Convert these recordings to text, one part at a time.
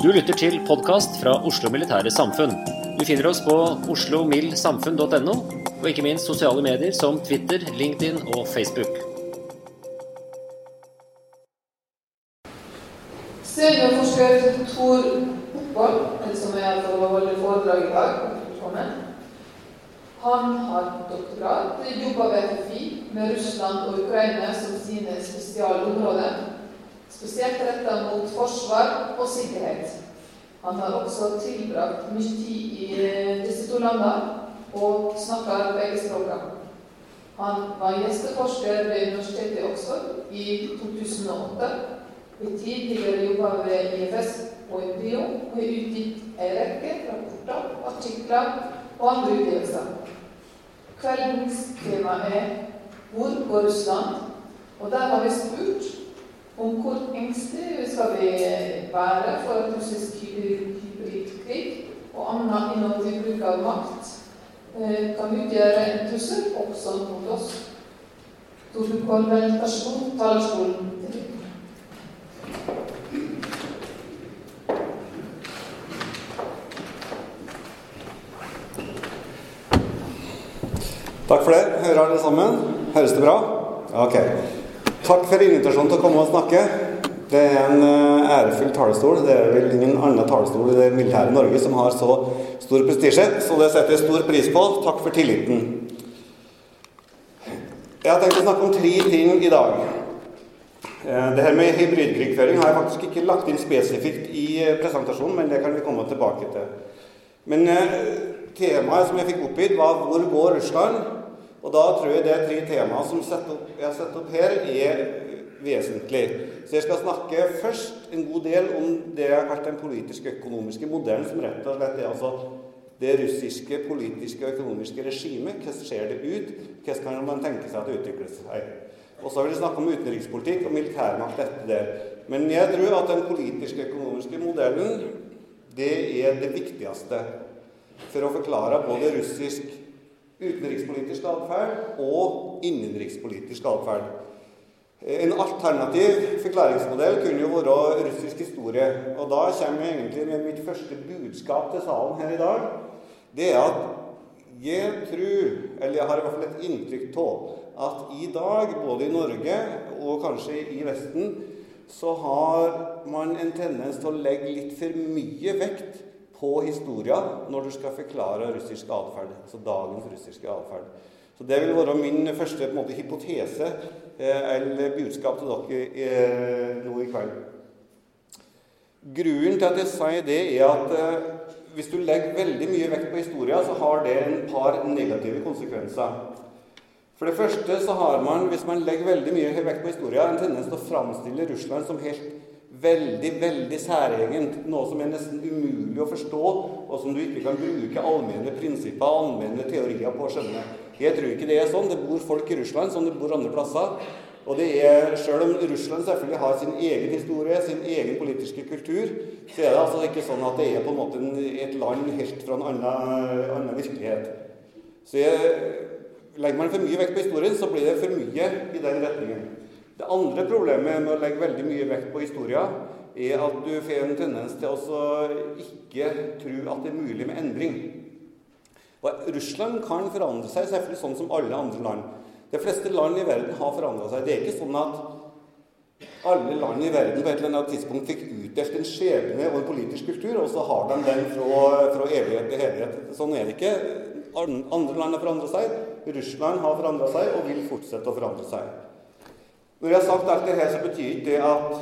Du lytter til podkast fra Oslo Militære Samfunn. Du finner oss på oslomildsamfunn.no, og ikke minst sosiale medier som Twitter, LinkedIn og Facebook. Seniorforsker Tor Oppvold, som er for å holde foredrag i dag, han har doktorat, jobber ved FFI med Russland og Ukraina som sine spesialområder, spesielt retta mot forsvar og sikkerhet. Han har også tilbrakt mye tid i disse to landene og snakker begge språkene. Han var gjesteforsker ved Universitetet i Oxford i 2008. I tidligere jobba ved IFS og UDIO og har utgitt en rekke rapporter, artikler og andre utgivelser. Kveldens tema er 'Hvor går Russland?' Og der har vi spurt om hvor engstelige skal vi være for at russisk hybridkrig og annen innovativ bruk av makt eh, kan utgjøre en trussel også mot oss. Torbjørn Kolben, vær så talerstolen til. Takk for det. Hører alle sammen? Høres det bra? Ok. Takk for invitasjonen til å komme og snakke. Det er en eh, ærefull talerstol. Det er vel ingen annen talerstol i det militære Norge som har så stor prestisje, så det setter jeg stor pris på. Takk for tilliten. Jeg har tenkt å snakke om tre ting i dag. Eh, Det her med hybridkrigføring har jeg faktisk ikke lagt inn spesifikt i eh, presentasjonen, men det kan vi komme tilbake til. Men temaet som jeg fikk oppgitt, var 'Hvor går Russland?' Og da tror jeg er tre temaene som jeg har satt opp her, er vesentlig. Så jeg skal snakke først en god del om det har kalt den politiske økonomiske modellen, som rett og slett er altså det russiske politiske og økonomiske regimet. Hvordan ser det ut? Hvordan kan man tenke seg at det utvikler seg? Og så vil jeg snakke om utenrikspolitikk og militærmakt etter det. Men jeg tror at den politiske økonomiske modellen, det er det viktigste for å forklare både russisk utenrikspolitisk atferd og innenrikspolitisk atferd. En alternativ forklaringsmodell kunne jo være russisk historie. Og da kommer jeg egentlig med mitt første budskap til salen her i dag. Det er at jeg tror, eller jeg har i hvert fall et inntrykk av, at i dag, både i Norge og kanskje i Vesten, så har man en tendens til å legge litt for mye vekt på historia når du skal forklare russisk atferd. Altså dagens russiske atferd. Så det vil være min første på en måte, hypotese eh, eller budskap til dere eh, nå i kveld. Grunnen til at jeg sier det, er at eh, hvis du legger veldig mye vekt på historia, så har det en par negative konsekvenser. For det første så har man, hvis man legger veldig mye vekt på historia, en tendens til å framstille Russland som helt veldig, veldig særegent. Noe som er nesten umulig å forstå, og som du ikke kan bruke allmenne prinsipper allmenne teorier på å skjønne. Jeg tror ikke det er sånn. Det bor folk i Russland som det bor andre plasser. Og det er, Selv om Russland selvfølgelig har sin egen historie, sin egen politiske kultur, så er det altså ikke sånn at det er på en måte et land helt fra en annen, annen virkelighet. Så jeg, Legger man for mye vekt på historien, så blir det for mye i den retningen. Det andre problemet med å legge veldig mye vekt på historien, er at du får en tendens til å ikke tro at det er mulig med endring. Og Russland kan forandre seg selvfølgelig sånn som alle andre land. De fleste land i verden har forandra seg. Det er ikke sånn at alle land i verden på et eller annet tidspunkt fikk utdelt en skjebne og en politisk kultur, og så har de den fra, fra evighet til evighet. Sånn er det ikke. Andre land har forandra seg. Russland har forandra seg og vil fortsette å forandre seg. Når jeg har sagt alt det her, så betyr ikke det at,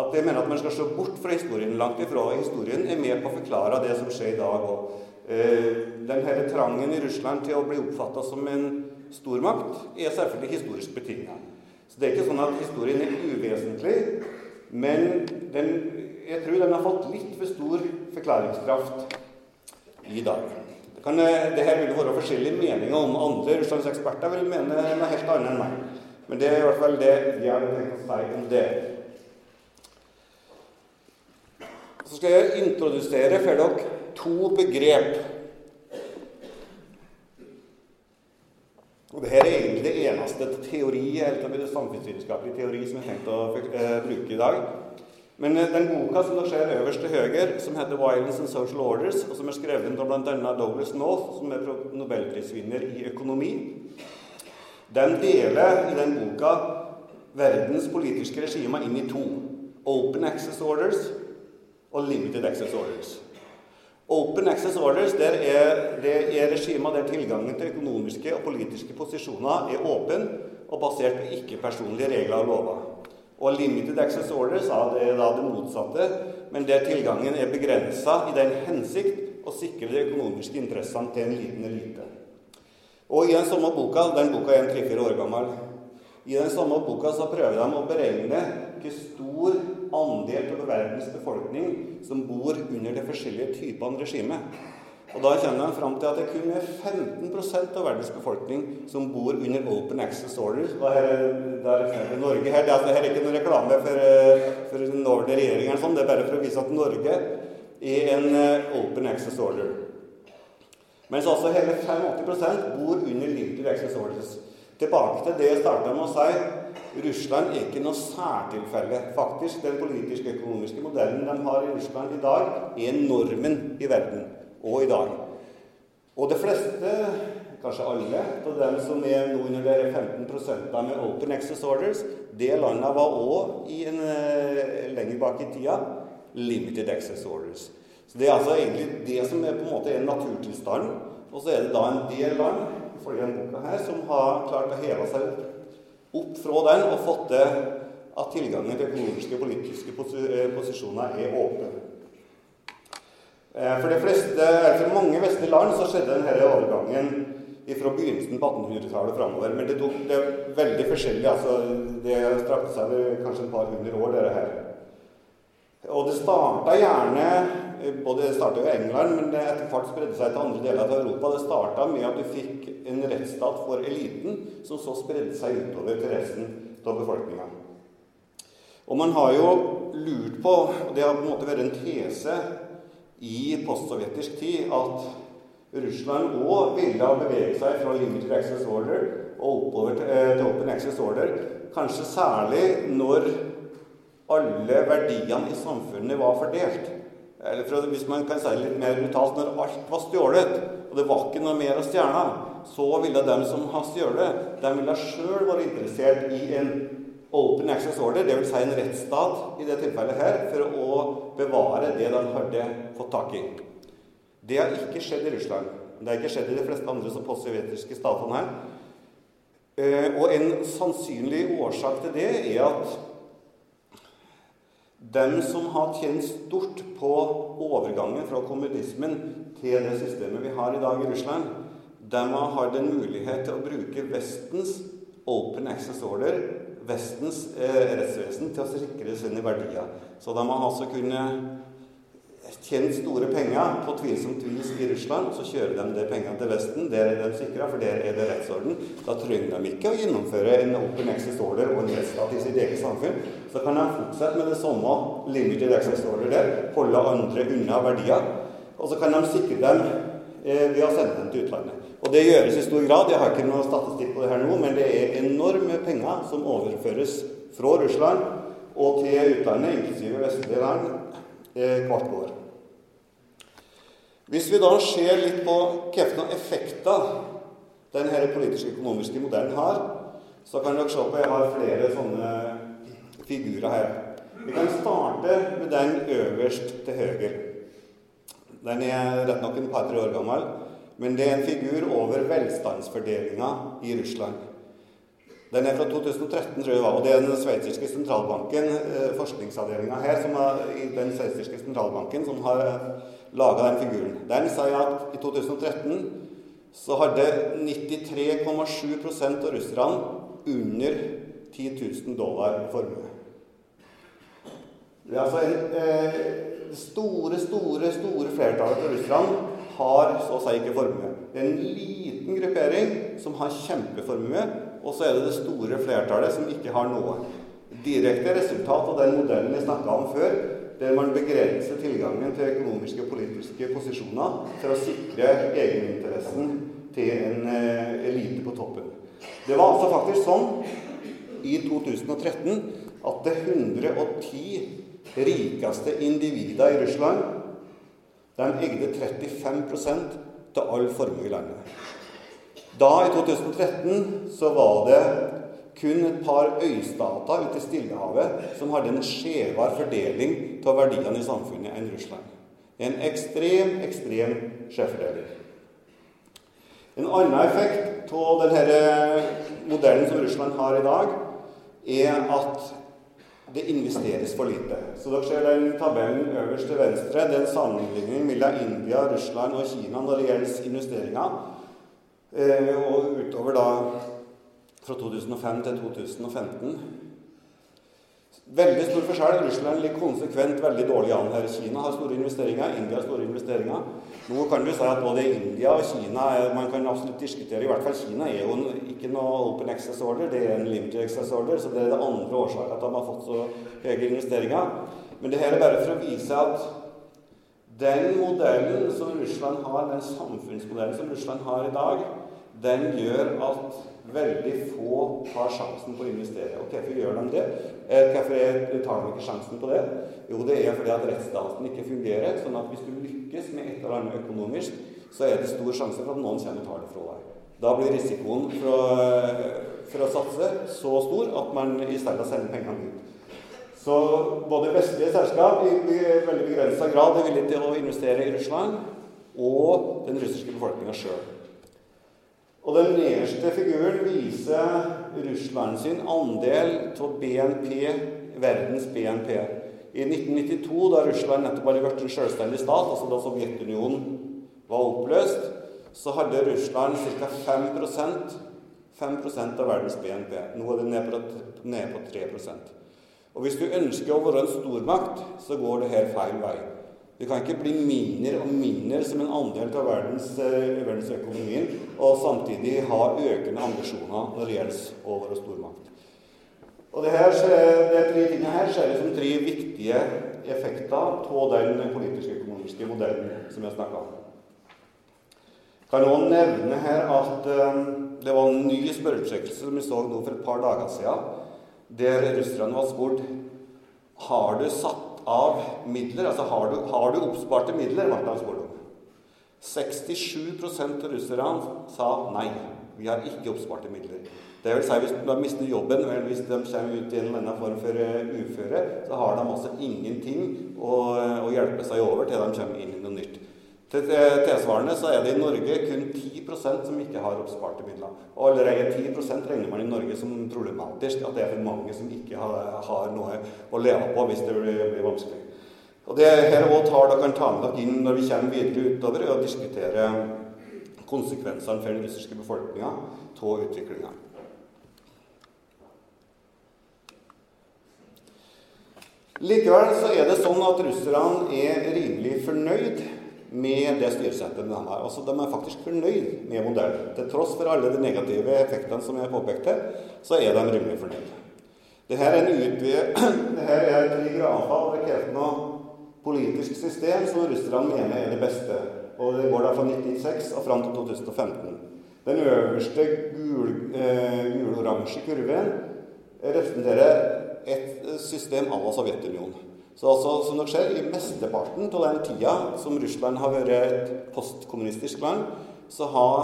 at jeg mener at man skal se bort fra historien. Langt ifra. Historien er med på å forklare det som skjer i dag òg. Eh, den trangen i Russland til å bli oppfatta som en stormakt er selvfølgelig historisk betinga. Så det er ikke sånn at historien er uvesentlig, men den, jeg tror den har fått litt for stor forklaringskraft i dag. Det, kan, eh, det her vil være forskjellige meninger om. Andre russlandseksperter vil mene noe helt annet enn meg. Men det er i hvert fall det jeg har tenkt å si om det. Så skal jeg introdusere for dere to begrep. Og Dette er egentlig det eneste teori, eller samfunnsvitenskapelig teori som jeg har tenkt å uh, bruke i dag. Men uh, den boka som dere ser øverst til høyre, som heter 'Violence and Social Orders', og som er skrevet av bl.a. Douglas North, som er nobelprisvinner i økonomi, den deler i den boka verdens politiske regimer inn i to. Open access orders og limited access orders. Open access orders der er, det er regimer der tilgangen til økonomiske og politiske posisjoner er åpen og basert på ikke-personlige regler og lover. Og limited access orders ja, det er da det motsatte, men der tilgangen er begrensa i den hensikt å sikre de økonomiske interessene til en liten elite. Og i den samme boka den boka er tre-fire år gammel, i den samme boka så prøver de å beregne hvor stor andel av verdens befolkning som bor under de forskjellige typene regime. Og Da kommer de fram til at det kun er 15 av verdens befolkning som bor under open access orders. Og her, der er Norge her. Det altså, er ikke noen reklame for, eh, for nåværende regjeringen. Sånn. Det er bare for å vise at Norge er en eh, open access order. Mens altså hele 85% bor under limited access orders. Tilbake til det jeg starta med å si. Russland er ikke noe særtilfelle. Faktisk, Den politiske økonomiske modellen de har i Russland i dag, er normen i verden og i dag. Og de fleste, kanskje alle, av dem som er nå under de 15% med open access orders, det landet var òg uh, lenger bak i tida limited access orders. Så Det er altså egentlig det som er på en måte er naturtilstanden. Og så er det da en del land ifølge denne boka her, som har klart å heve seg opp, opp fra den og fått til at tilgangen til økonomiske og politiske pos posisjoner er åpen. Eh, for de fleste, for mange vestlige land så skjedde denne overgangen fra begynnelsen på 1800-tallet framover. Men det, tok, det er veldig forskjellig. altså Det strakte seg kanskje et par hundre år, dette her. Og det starta gjerne både Det starta i England, men det etter hvert spredde seg til andre deler av Europa. Det starta med at du fikk en rettsstat for eliten, som så spredde seg utover til resten av befolkninga. Og man har jo lurt på, og det har på en måte vært en tese i postsovjetisk tid, at Russland òg ville ha beveget seg fra limited access order og oppover til, eh, til open access order. Kanskje særlig når alle verdiene i samfunnet var fordelt. Eller for, hvis man kan si det litt mer brutalt når alt var stjålet, og det var ikke noe mer å stjele, så ville de som har stjålet, de ville sjøl være interessert i en open access order, dvs. Si en rettsstat i det tilfellet her, for å bevare det de hadde fått tak i. Det har ikke skjedd i Russland. Det har ikke skjedd i de fleste andre som postsovjetiske statene her. Eh, og en sannsynlig årsak til det er at de som har tjent stort på overgangen fra kommunismen til det systemet vi har i dag i Russland, de har den en mulighet til å bruke Vestens open access order Vestens eh, rettsvesen til å sikre sine verdier. Så de har altså kunne tjent store penger på tvilsomt vis i Russland, så kjører de de pengene til Vesten. Der er de sikra, for der er det rettsorden. Da trenger de ikke å gjennomføre en open access order og en rettsstat i sitt eget samfunn. Så kan de fortsette med det samme limited access order der, holde andre unna verdier. Og så kan de sikre dem eh, ved å sende dem til utlandet. Og det gjøres i stor grad. Jeg har ikke noe statistikk på det her nå, men det er enorme penger som overføres fra Russland og til utlandet, inklusive vestlige land, eh, hvert år. Hvis vi da ser litt på hvilke effekter denne politiske økonomiske modellen har, så kan dere se på jeg har flere sånne figurer her. Vi kan starte med den øverst til høyre. Den er rett nok en par-tre år gammel, men det er en figur over velstandsfordelinga i Russland. Den er fra 2013, tror jeg det var, og det er den sveitsiske sentralbanken, eh, forskningsavdelinga her, som er, den sveitsiske sentralbanken, som har laga den figuren. Den sier at i 2013 så hadde 93,7% av russerne under 10 000 dollar i formue. Det er altså en eh, store, store, store flertallet av russerne har så å si ikke formue. Det er en liten gruppering som har kjempeformue, og så er det det store flertallet som ikke har noe. Direkte resultat av den modellen vi snakka om før, der man begrenser tilgangen til økonomiske og politiske posisjoner for å sikre egeninteressen til en eh, elite på toppen. Det var altså faktisk sånn i 2013 at det 110 rikeste individer i Russland de eide 35% av all formue i landet. Da, i 2013, så var det kun et par øystater ute i Stillehavet som hadde en skjevere fordeling av verdiene i samfunnet enn Russland. En ekstrem, ekstrem skjevfordeling. En annen effekt av denne modellen som Russland har i dag, er at det investeres for lite. Så dere ser den tabellen øverst til venstre. Det er en sammenligning mellom India, Russland og Kina når det gjelder investeringer. Eh, og utover da fra 2005 til 2015. Veldig stor forskjell. Russland ligger konsekvent veldig dårlig an her. Kina har store investeringer, India har store investeringer. Nå kan du si at både India og Kina man kan absolutt diskutere. I hvert fall Kina er jo ikke noe open access order, det er en limited access order. Så det er det andre årsaken at de har fått så høye investeringer. Men det her er bare for å vise at den modellen som Russland har, den samfunnsmodellen som Russland har i dag, den gjør at veldig få tar sjansen på å investere. Og hvorfor gjør de det? Eh, hvorfor tar de ikke sjansen på det? Jo, det er fordi at rettsstaten ikke fungerer. sånn at hvis du lykkes med et eller annet økonomisk, så er det stor sjanse for at noen og tar det fra deg. Da blir risikoen for å, for å satse så stor at man i stedet sender pengene ut. Så både vestlige selskap i veldig begrensa grad er villige til å investere i Russland, og den russiske befolkninga sjøl. Og den nederste figuren viser Russland sin andel av BNP, verdens BNP. I 1992, da Russland nettopp hadde blitt en selvstendig stat, altså da Sovjetunionen var oppløst, så hadde Russland ca. 5% 5% av verdens BNP. Nå er det nede på, ned på 3% Og Hvis du ønsker å være en stormakt, så går det her feil vei. Vi kan ikke bli mindre og mindre som en andel av verdens, eh, verdensøkonomien og samtidig ha økende ambisjoner når det gjelder over- og stormakt. Og det her, de tre tingene her ser jeg som tre viktige effekter av den politiske økonomiske modellen som jeg snakka om. Jeg kan også nevne her at um, det var en ny spørreundersøkelse som vi så nå for et par dager siden, der russerne var spurt har du satt av midler. Altså har du, har du oppsparte midler, Martha om. 67% av russerne sa nei. Vi har ikke oppsparte midler. Det vil si Hvis de mister jobben, eller hvis de kommer ut i en eller annen form for eh, uføre, så har de altså ingenting å, å hjelpe seg over til de kommer inn i noe nytt. Tilsvarende så er det i Norge kun 10% som ikke har oppsparte midler. Og allerede 10% regner man i Norge som problematisk. At det er for mange som ikke har, har noe å leve på hvis det blir, blir vanskelig. Og det her også tall dere kan ta med dere inn når vi kommer videre utover og diskutere konsekvensene for den russiske befolkninga av utviklinga. Likevel så er det sånn at russerne er rimelig fornøyd med det styresettet den har. Altså, de er faktisk fornøyd med modellen. Til tross for alle de negative effektene som jeg påpekte, så er de rimelig fornøyd. Dette er, en utvidet dette er. Det krever noe politisk system som russerne mener er det beste. Og Det går da fra 1996 og fram til 2015. Den øverste gul-oransje eh, kurven representerer et system à la Sovjetunionen. Så altså, som dere ser, i mesteparten av den tida som Russland har vært et postkommunistisk land, så har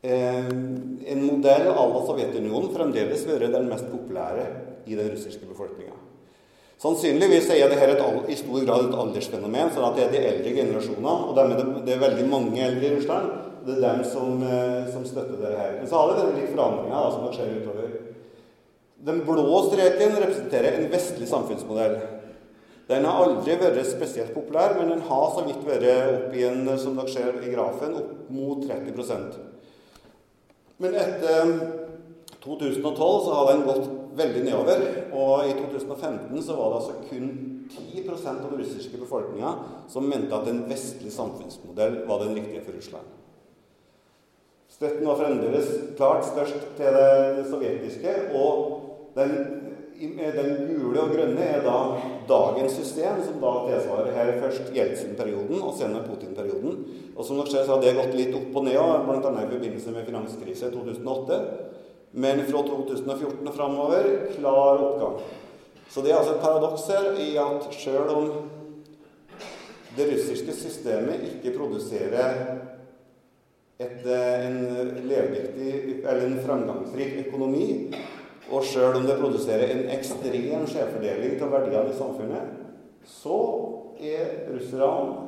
eh, en modell à la Sovjetunionen fremdeles vært den mest populære i den russiske befolkninga. Sannsynligvis er dette et, i stor grad et aldersfenomen, sånn at det er de eldre generasjonene, og det er, det er veldig mange eldre i Russland, det er dem som, eh, som støtter dette her. Men så har det litt forandringer som skjer utover. Den blå streken representerer en vestlig samfunnsmodell. Den har aldri vært spesielt populær, men den har så vidt vært opp igjen, som dere ser i grafen, opp mot 30% Men etter 2012 så har den gått veldig nedover. Og i 2015 så var det altså kun 10% av den russiske befolkninga som mente at en vestlig samfunnsmodell var den riktige for Russland. Støtten var fremdeles klart størst til det sovjetiske, og den, den, gule og grønne er da dagens system, som da tilsvarer her først Jeltsin-perioden og senere Putin-perioden. Og som dere ser, så har det gått litt opp og ned, bl.a. i forbindelse med finanskrisen i 2008. Men fra 2014 og framover klar oppgang. Så det er altså et paradoks her i at sjøl om det russiske systemet ikke produserer et, eh, en levedyktig eller en framgangsrik økonomi, og sjøl om det produserer en ekstrem skjevfordeling av verdiene i samfunnet, så er russerne,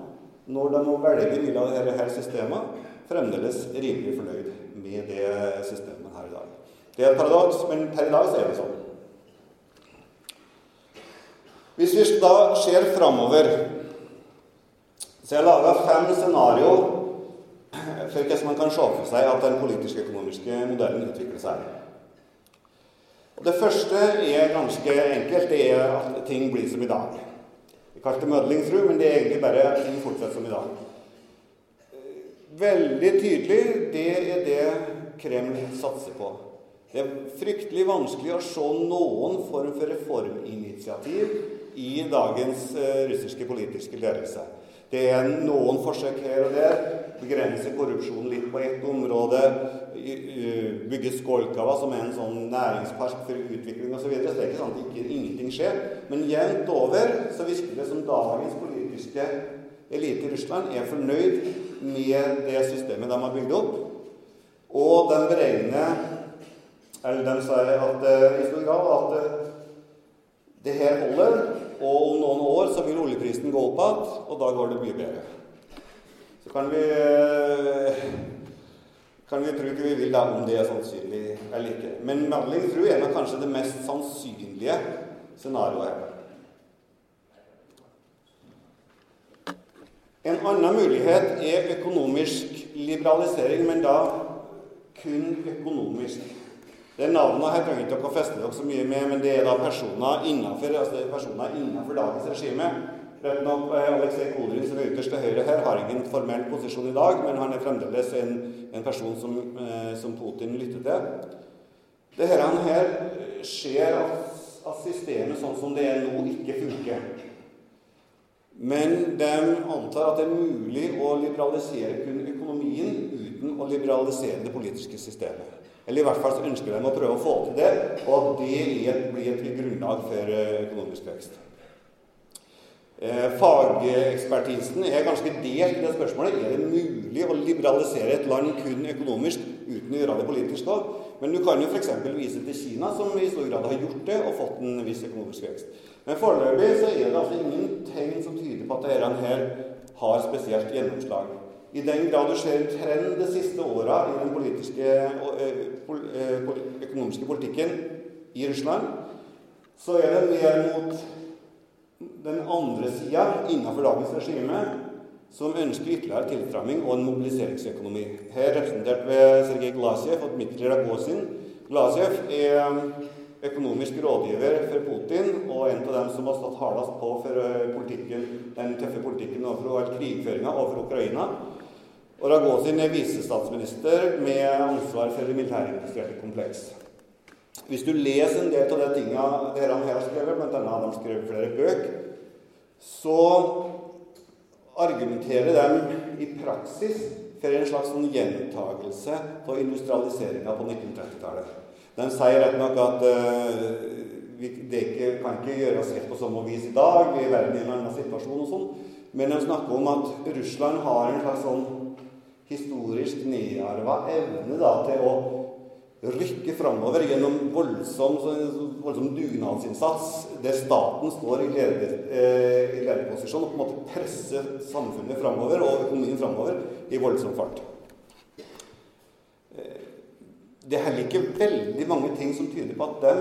når de må velge mellom disse systemet, fremdeles rimelig fornøyd med det systemet her i dag. Det er et paradoks, men per i dag er det sånn. Hvis vi da ser framover Så jeg laga fem scenarioer for hvordan man kan se for seg at den politiske økonomiske modellen utvikler seg. Det første er ganske enkelt. Det er at ting blir som i dag. Vi kaller det mødlingsru, men det er egentlig bare at ting fortsetter som i dag. Veldig tydelig det er det Kreml satser på. Det er fryktelig vanskelig å se noen form for reforminitiativ i dagens uh, russiske politiske ledelse. Det er noen forsøk her og der. Begrense korrupsjonen litt på ett område. Bygge Skolkava, som er en sånn næringspark for utvikling osv. Så, videre. så det er ikke sånn at ikke, ingenting skjer. Men jevnt over så virker det som dagens politiske elite i Russland er fornøyd med det systemet de har bygd opp. Og de beregner Eller de sier at, eh, at eh, det her holder. Og om noen år så vil oljeprisen gå opp igjen, og da går det mye bedre. Så kan vi kan vi tro ikke vi vil da om det er sannsynlig eller ikke. Men Madeline tror er nok kanskje det mest sannsynlige scenarioet. En annen mulighet er økonomisk liberalisering, men da kun økonomisk. Det navnet her trenger ikke å feste dere så mye med, men det er da personer innenfor, altså personer innenfor dagens regime. Rett nok, Aleksej Kodrin, som er ytterst til høyre her, har ingen formell posisjon i dag, men han er fremdeles en, en person som, eh, som, Putin lytter til. Dette her skjer at, at systemet sånn som det er nå, ikke funker. Men de antar at det er mulig å liberalisere kun økonomien uten å liberalisere det politiske systemet. Eller i hvert fall så ønsker de å prøve å få til det, og at det blir et grunnlag for eh, økonomisk vekst. Eh, fagekspertisen er ganske delt i det spørsmålet. Er det mulig å liberalisere et land kun økonomisk uten å gjøre det politisk òg? Men du kan jo f.eks. vise til Kina, som i stor grad har gjort det og fått en viss økonomisk vekst. Men foreløpig så er det altså ingen tegn som tyder på at dette her har spesielt gjennomslag. I den grad du ser en trend de siste åra i den politiske eh, eh, økonomiske politikken i Russland, så er det mer mot den andre sida innenfor dagens regime som ønsker ytterligere tilstramming og en mobiliseringsøkonomi. Her representert ved Sergej Glasjev og Dmitrij Ragozin. Glasjev er økonomisk rådgiver for Putin og en av dem som har stått hardest på for politikken, den tøffe politikken overfor krigføringa overfor Ukraina. Og Ragozin er visestatsminister med ansvar for det militærindustrielle kompleks. Hvis du leser en del av de tingene han her har skrevet, bl.a. har han skrevet flere bøker, så argumenterer de i praksis for en slags sånn gjentagelse av industrialiseringa på 1930-tallet. De sier rett nok at uh, det ikke, kan ikke gjøres helt på samme vis i dag. Vi er i en annen situasjon og sånn. Men de snakker om at Russland har en slags sånn historisk nedarva evne da, til å rykke framover gjennom voldsom, voldsom dugnadsinnsats, der staten står i, leder, eh, i lederposisjon og på en måte presser samfunnet framover og økonomien framover i voldsom fart. Det er heller ikke veldig mange ting som tyder på at de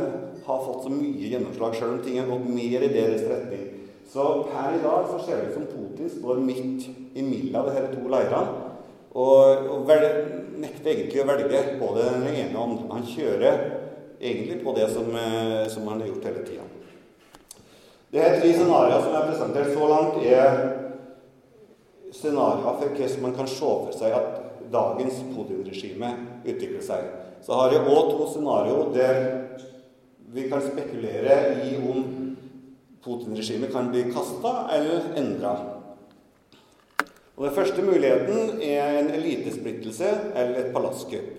har fått så mye gjennomslag, sjøl om ting har gått mer i deres retning. Så her i dag så ser det ut som Putin står midt i av disse to leirene. Og, og vel, nekter egentlig å velge både den ene og andre. Han kjører egentlig på det som, eh, som han har gjort hele tida. Er tre scenarioene som er presentert så langt, er scenarioer for hvordan man kan se for seg at dagens Putin-regime utvikler seg så har jeg òg to scenarioer der vi kan spekulere i om Putin-regimet kan bli kasta eller endra. Og Den første muligheten er en elitesplittelse eller et palasscup.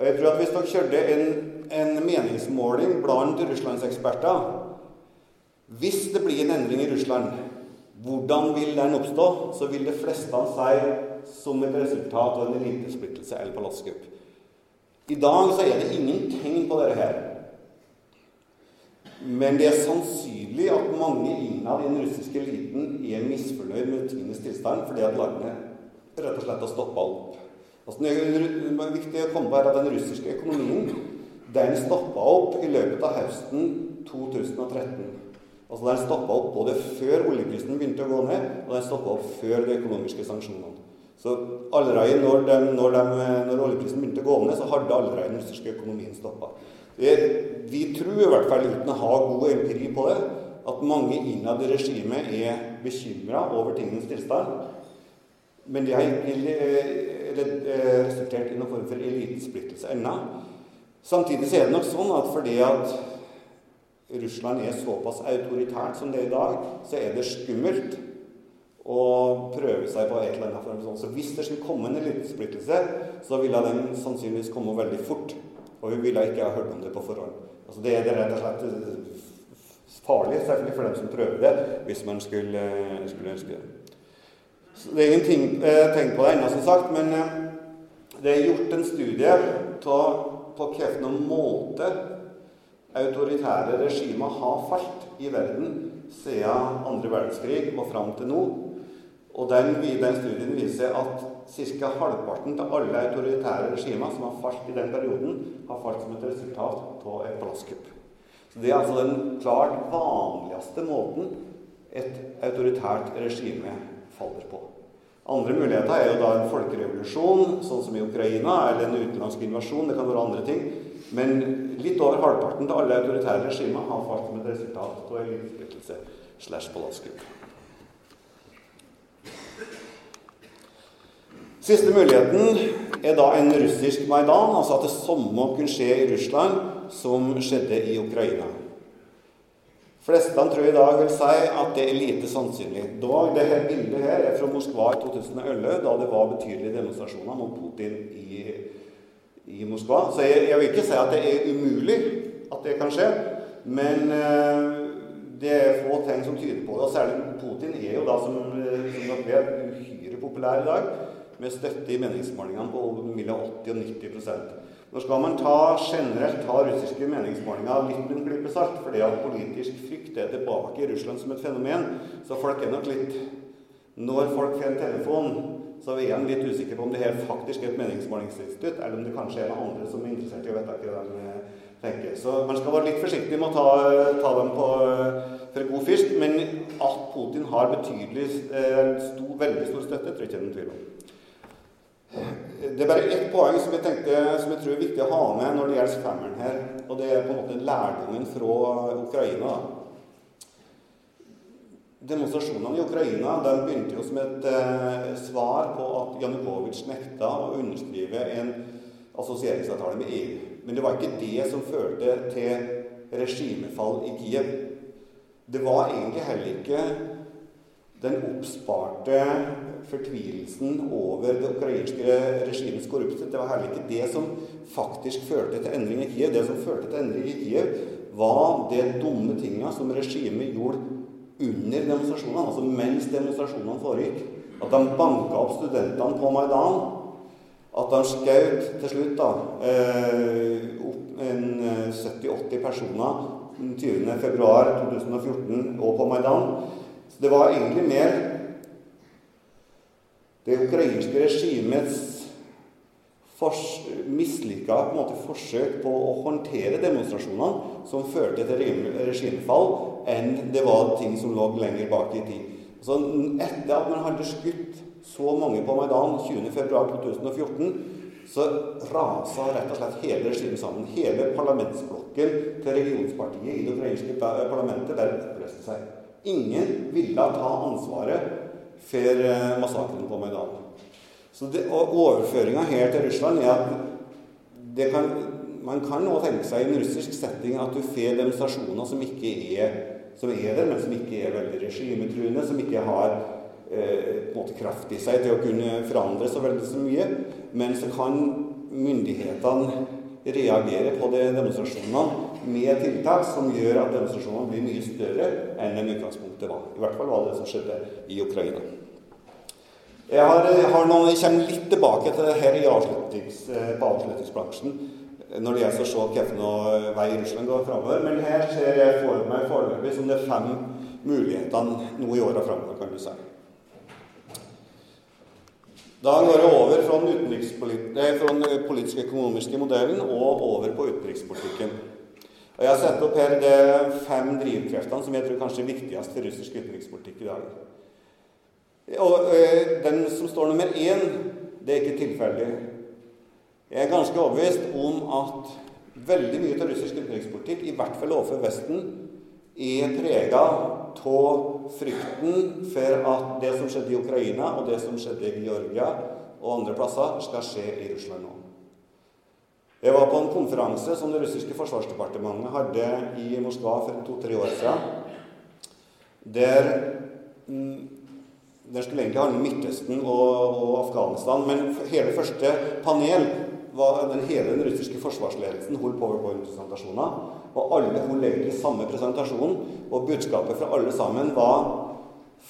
Jeg tror at Hvis dere kjørte en, en meningsmåling blant russlandseksperter Hvis det blir en endring i Russland, hvordan vil den oppstå? Så vil de fleste si som et resultat av en elitesplittelse eller palasscup. I dag så er det ingen tegn på dette her. Men det er sannsynlig at mange innad i den russiske eliten er misfornøyd med tingenes tilstand fordi at landet rett og slett har stoppa opp. Altså, det er viktig å komme på her at Den russiske økonomien den stoppa opp i løpet av høsten 2013. Altså Den stoppa opp både før oljeprisen begynte å gå ned, og den stoppa opp før de økonomiske sanksjonene. Så allerede når, de, når, de, når, oljeprisen begynte å gå ned, så hadde allerede den russiske økonomien stoppa. Vi tror i hvert fall, uten å ha god empiri på det, at mange innad i regimet er bekymra over tingenes tilstand. Men det har ikke eh, resultert i noen form for elitesplittelse ennå. Samtidig er det nok sånn at fordi at Russland er såpass autoritært som det er i dag, så er det skummelt å prøve seg på et eller annet form. Sånn. Så hvis det skulle komme en elitesplittelse, så ville den sannsynligvis komme veldig fort. Og vi ville ikke ha hørt om det på forhånd. Altså det er rett og slett eh, farlig, selvfølgelig for dem som prøver det, hvis man skulle, skulle ønske det. Så det er ingenting eh, tegn på det ennå, som sagt, men eh, det er gjort en studie av på hvilken måte autoritære regimer har falt i verden siden andre verdenskrig og fram til nå. Og den, den studien viser at ca. halvparten av alle autoritære regimer som har falt i den perioden, har falt som et resultat av et plasskupp. Så Det er altså den klart vanligste måten et autoritært regime faller på. Andre muligheter er jo da en folkerevolusjon, sånn som i Ukraina, eller en utenlandsk invasjon. Det kan være andre ting. Men litt over halvparten av alle autoritære regimer har falt som et resultat av elitesplittelse slash palasskupp. Siste muligheten er da en russisk Maidan, altså at det samme kunne skje i Russland som skjedde i Ukraina. Flestene tror i dag vil si at det er lite sannsynlig. Dog, her bildet her er fra Moskva i 2011, da det var betydelige demonstrasjoner mot Putin i, i Moskva. Så jeg, jeg, vil ikke si at det er umulig at det kan skje, men eh, det er få ting som tyder på det. Og særlig Putin er jo da, som, eh, som dere vet, uhyre populær i dag med støtte i meningsmålingene på mellom 80 og 90% Nå skal man ta, generelt ta russiske meningsmålinger litt med en klype salt, fordi at politisk frykt er tilbake i Russland som et fenomen. Så folk er nok litt Når folk får en telefon, så er de litt usikre på om det her faktisk er et meningsmålingsinstitutt, eller om det kanskje er noen andre som er interessert i å vite hva de eh, tenker. Så man skal være litt forsiktig med å ta, ta dem på, for god fisk. Men at Putin har betydelig, eh, stor, veldig stor støtte, tror jeg ikke det er noen tvil om. Det er bare ett poeng som jeg, tenkte, som jeg tror er viktig å ha med når det gjelder femmeren her. og det er på en måte lærdommen fra Ukraina. Demonstrasjonene i Ukraina de begynte jo som et eh, svar på at Janukovitsj nekta å underskrive en assosieringsavtale med EU. Men det var ikke det som førte til regimefall i Kiev. Det var egentlig heller ikke den oppsparte fortvilelsen over det ukrainske regimets korrupthet. Det var heller ikke det som faktisk førte til endring i Kiev. Det som førte til endring i Kiev, var de dumme tinga som regimet gjorde under demonstrasjonene, altså mens demonstrasjonene foregikk. At de banka opp studentene på Maidan. At de skjøt til slutt da, eh, opp en 70-80 eh, personer 20.2.2014 og på Maidan. Det var egentlig mer det ukrainske regimets mislykka forsøk på å håndtere demonstrasjonene som førte til regimefall, enn det var ting som lå lenger bak i tid. Så etter at man hadde skutt så mange på Maidan 20.2.2014, så rasa rett og slett hele regimet sammen. Hele parlamentsblokken til regionspartiet i det ukrainske parlamentet bare oppløste seg. Ingen ville ta ansvaret for eh, massakren på Maidan. Så det, Overføringa her til Russland er at kan, man kan nå tenke seg i en russisk setting at du får demonstrasjoner som ikke er, som er der, men som ikke er veldig regimetruende, som ikke har eh, kraft i seg til å kunne forandre så veldig så mye. Men så kan myndighetene reagere på de demonstrasjonene med tiltak som gjør at demonstrasjonene blir mye større enn de utgangspunktet var. I hvert fall var det det som skjedde i Ukraina. Jeg, har, har noen, jeg kommer litt tilbake til det her avslutnings, eh, på avslutningsbransjen når det gjelder å se hvilken vei Russland går framover. Men her ser jeg for meg foreløpig som det er fem mulighetene nå i åra framover, kan du si. Da går jeg over fra den, den politiske økonomiske modellen og over på utenrikspolitikken. Og Jeg har satt opp her de fem drivkreftene som jeg tror kanskje er viktigst for russisk utenrikspolitikk i dag. Og øh, den som står nummer én, det er ikke tilfeldig. Jeg er ganske overbevist om at veldig mye av russisk utenrikspolitikk, i hvert fall overfor Vesten, er prega av frykten for at det som skjedde i Ukraina, og det som skjedde i Georgia og andre plasser, skal skje i Russland nå. Jeg var på en konferanse som det russiske forsvarsdepartementet hadde i Moskva for to-tre år siden, der mm, den skulle egentlig handle om Midtøsten og, og, Afghanistan. Men hele første panel var den hele den russiske forsvarsledelsen holdt powerpoint-presentasjoner. Og alle holdt egentlig samme presentasjon. Og budskapet fra alle sammen var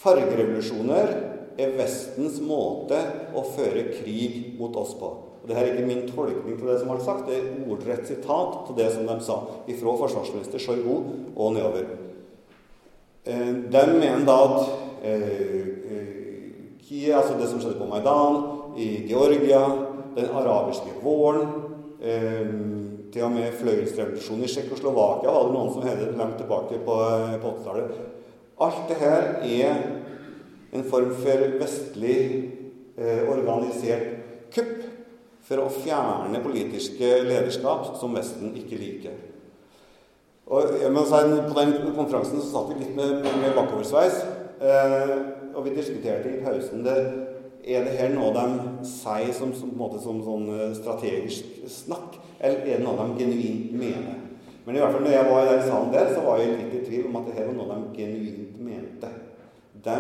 fargerevolusjoner er Vestens måte å føre krig mot oss på. Og Dette er ikke min tolkning til det som ble sagt, det er ordrett sitat til det som de sa ifra forsvarsminister Sjojgu og nedover. Eh, de mener da at eh, Kiev, altså det som skjedde på Maidan, i Georgia, den arabiske våren eh, Til og med fløyelsrevolusjonen i Tsjekkoslovakia var det noen som hevdet langt tilbake på, på 80-tallet. Alt det her er en form for vestlig eh, organisert kupp for å fjerne politiske lederskap som Vesten ikke liker. Og si, På den konferansen så satt vi litt med, med bakoversveis. Eh, og vi diskuterte i pausen det, Er det her noe de sier som, som, som sånn eh, strategisk snakk, eller er det noe de genuint mener? Men i hvert fall når jeg var i den salen der, så var jeg litt i tvil om at det her var noe de genuint mente. De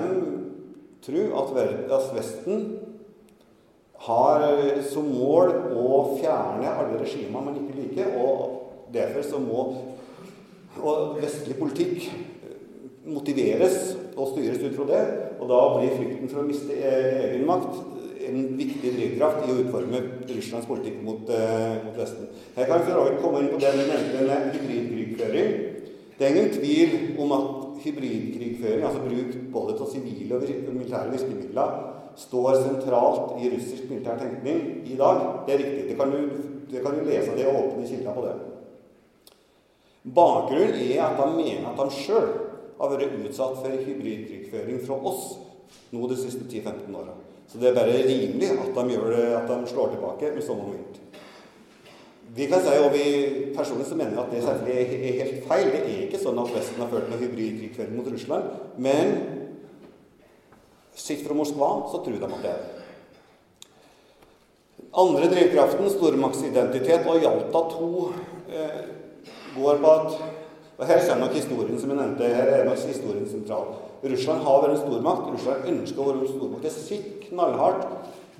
tror at Vesten har eh, som mål å fjerne alle regimer man ikke liker, og derfor så må og vestlig politikk motiveres og styres ut fra det. Og da blir frykten for å miste e- egen makt en viktig drivkraft i å utforme Russlands politikk mot, uh, mot Vesten. Her kan for komme inn på det vi nevnte med hybridkrigføring. Det er ingen tvil om at hybridkrigføring, altså bruk både av sivile og militære virkemidler, står sentralt i russisk militær tenkning i dag. Det er riktig. Det kan du, det kan du lese det og åpne kilder på det. Bakgrunnen er at de mener at de sjøl har vært utsatt for hybridkrigføring fra oss nå de siste 10-15 åra. Så det er bare rimelig at de, det, at de slår tilbake med sånn moment. Vi kan si, og vi personlig så mener at det selvfølgelig er helt feil. Det er ikke sånn at Vesten har ført noen hybridkrigføring mot Russland. Men sitt fra Moskva så tror de at det er det. Andre drivkraften, stormaktsidentitet og Jalta 2, eh, går på at og Her kommer nok historien som jeg nevnte. Her er nok historien sentral. Russland har vært en stormakt. Russland ønsker å være en stormakt. Det sitter knallhardt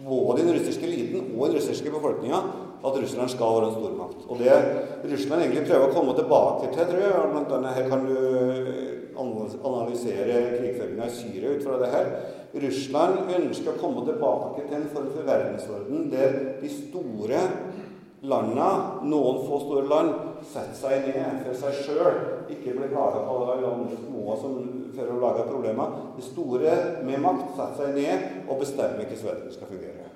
både i den russiske eliten og i den russiske befolkninga at Russland skal være en stormakt. Og det Russland egentlig prøver å komme tilbake til, tror jeg blant annet Her kan du analysere krigføringa i Syria ut fra det her. Russland ønsker å komme tilbake til en form for verdensorden der de store landa, noen få store land, setter seg ned for seg sjøl. Ikke blir plaga av alle de små som for å lage problemer. De store med makt setter seg ned og bestemmer hvordan verden skal fungere.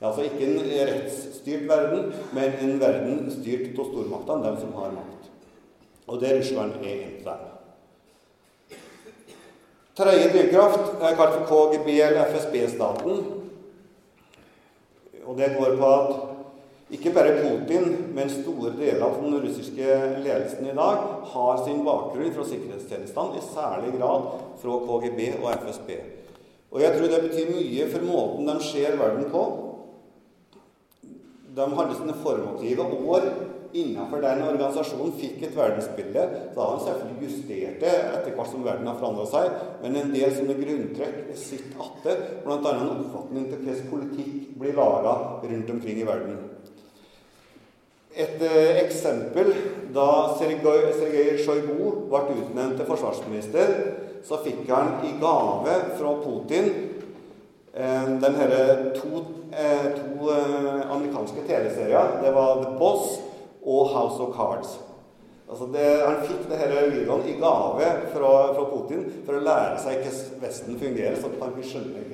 Det er altså ikke en rettsstyrt verden, men en verden styrt av stormaktene, dem som har makt. Og det Russland er en av dem. Tredje drivkraft er kalt for KGB eller FSB-staten. Og det går på at ikke bare Putin, men store deler av den russiske ledelsen i dag har sin bakgrunn fra sikkerhetstjenestene, i særlig grad fra KGB og FSB. Og jeg tror det betyr mye for måten de ser verden på. De hadde sine formative år innenfor den organisasjonen, fikk et verdensbilde. Da har de selvfølgelig justert det etter hvert som verden har forandra seg, men en del sånne grunntrekk sitter igjen, bl.a. en oppfatning til hvordan politikk blir laga rundt omkring i verden. Et eh, eksempel da Sergej Sjojgu ble utnevnt til forsvarsminister, så fikk han i gave fra Putin eh, den herre to, eh, to amerikanske TV-serier. Det var The Boss og House of Cards. Altså det, han fikk det denne videoen i gave fra, fra, Putin for å lære seg hvordan Vesten fungerer, så han kunne skjønne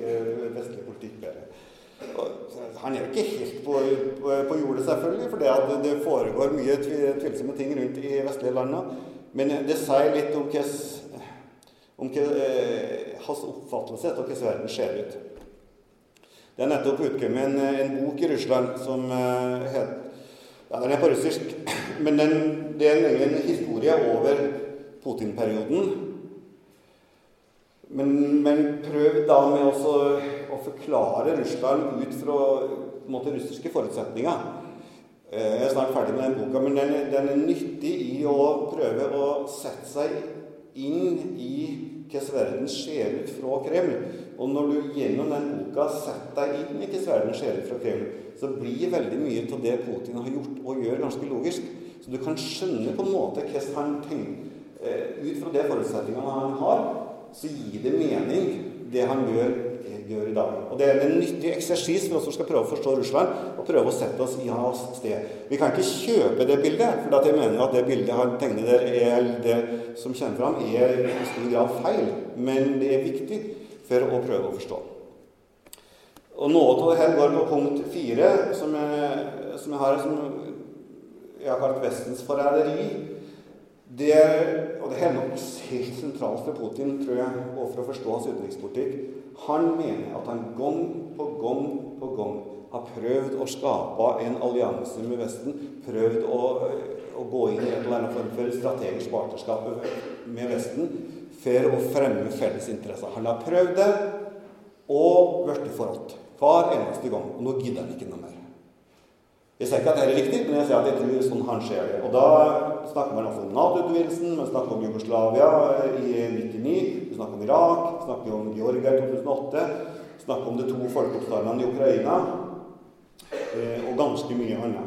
vestlig politikk bedre. Han er jo ikke helt på, på, jordet, selvfølgelig, for det, det foregår mye tvilsomme ting rundt i vestlige landa. Men det sier litt om, hos, om eh, hans oppfattelse av hvordan verden ser ut. Det er nettopp utkommet en, en, bok i Russland som heter ja, Den er på russisk, men den, det er en historie over Putin-perioden men, men, prøv da med også å forklare Russland ut fra måte, russiske forutsetninger. Eh, jeg er snart ferdig med den boka, men den, den, er nyttig i å prøve å sette seg inn i hvordan verden ser ut fra Kreml. Og når du gjennom den boka setter deg inn i hvordan verden ser ut fra Kreml, så blir veldig mye av det Putin har gjort og gjør, ganske logisk. Så du kan skjønne på en måte hvordan han tenker eh, ut fra de forutsetningene han har så gir det mening, det han gjør, gjør i dag. Og Det er en nyttig eksersis for oss som skal prøve å forstå Russland, og prøve å sette oss i hans sted. Vi kan ikke kjøpe det bildet, for jeg mener at det bildet han tegner der, er det som kommer fram, er i stor grad feil. Men det er viktig for å prøve å forstå. Og Noe av dette går på punkt fire, som som jeg har som jeg har kalt Vestens forræderi. Det, og det er nok helt sentralt for Putin, tror jeg, og for å forstå hans utenrikspolitikk. Han mener at han gang på gang på gang har prøvd å skape en allianse med Vesten. Prøvd å, å gå inn i en eller annen form for strategisk partnerskap med Vesten for å fremme felles interesser. Han har prøvd det og blitt forrådt hver eneste gang. Og nå gidder han ikke noe mer. Jeg sier ikke at det er riktig, men jeg sier at jeg tror sånn han ser det. Og da snakker man altså om Nato-utvidelsen, man snakker om Jugoslavia i 99, man snakker om Irak, man snakker om Georgia i 2008, snakker om de to folkeoppstandene i Ukraina, eh, og ganske mye annet.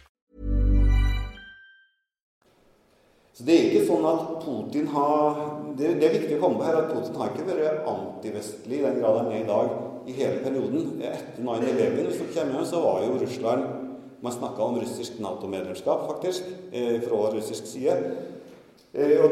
Så det er ikke sånn at Putin har det, det, er viktig å komme på her at Putin har ikke vært antivestlig i den grad han er i dag, i hele perioden. Etter 9-11, hvis dere kommer hjem, så var jo Russland Man snakka om russisk Nato-medlemskap, faktisk, eh, fra russisk side. Eh, og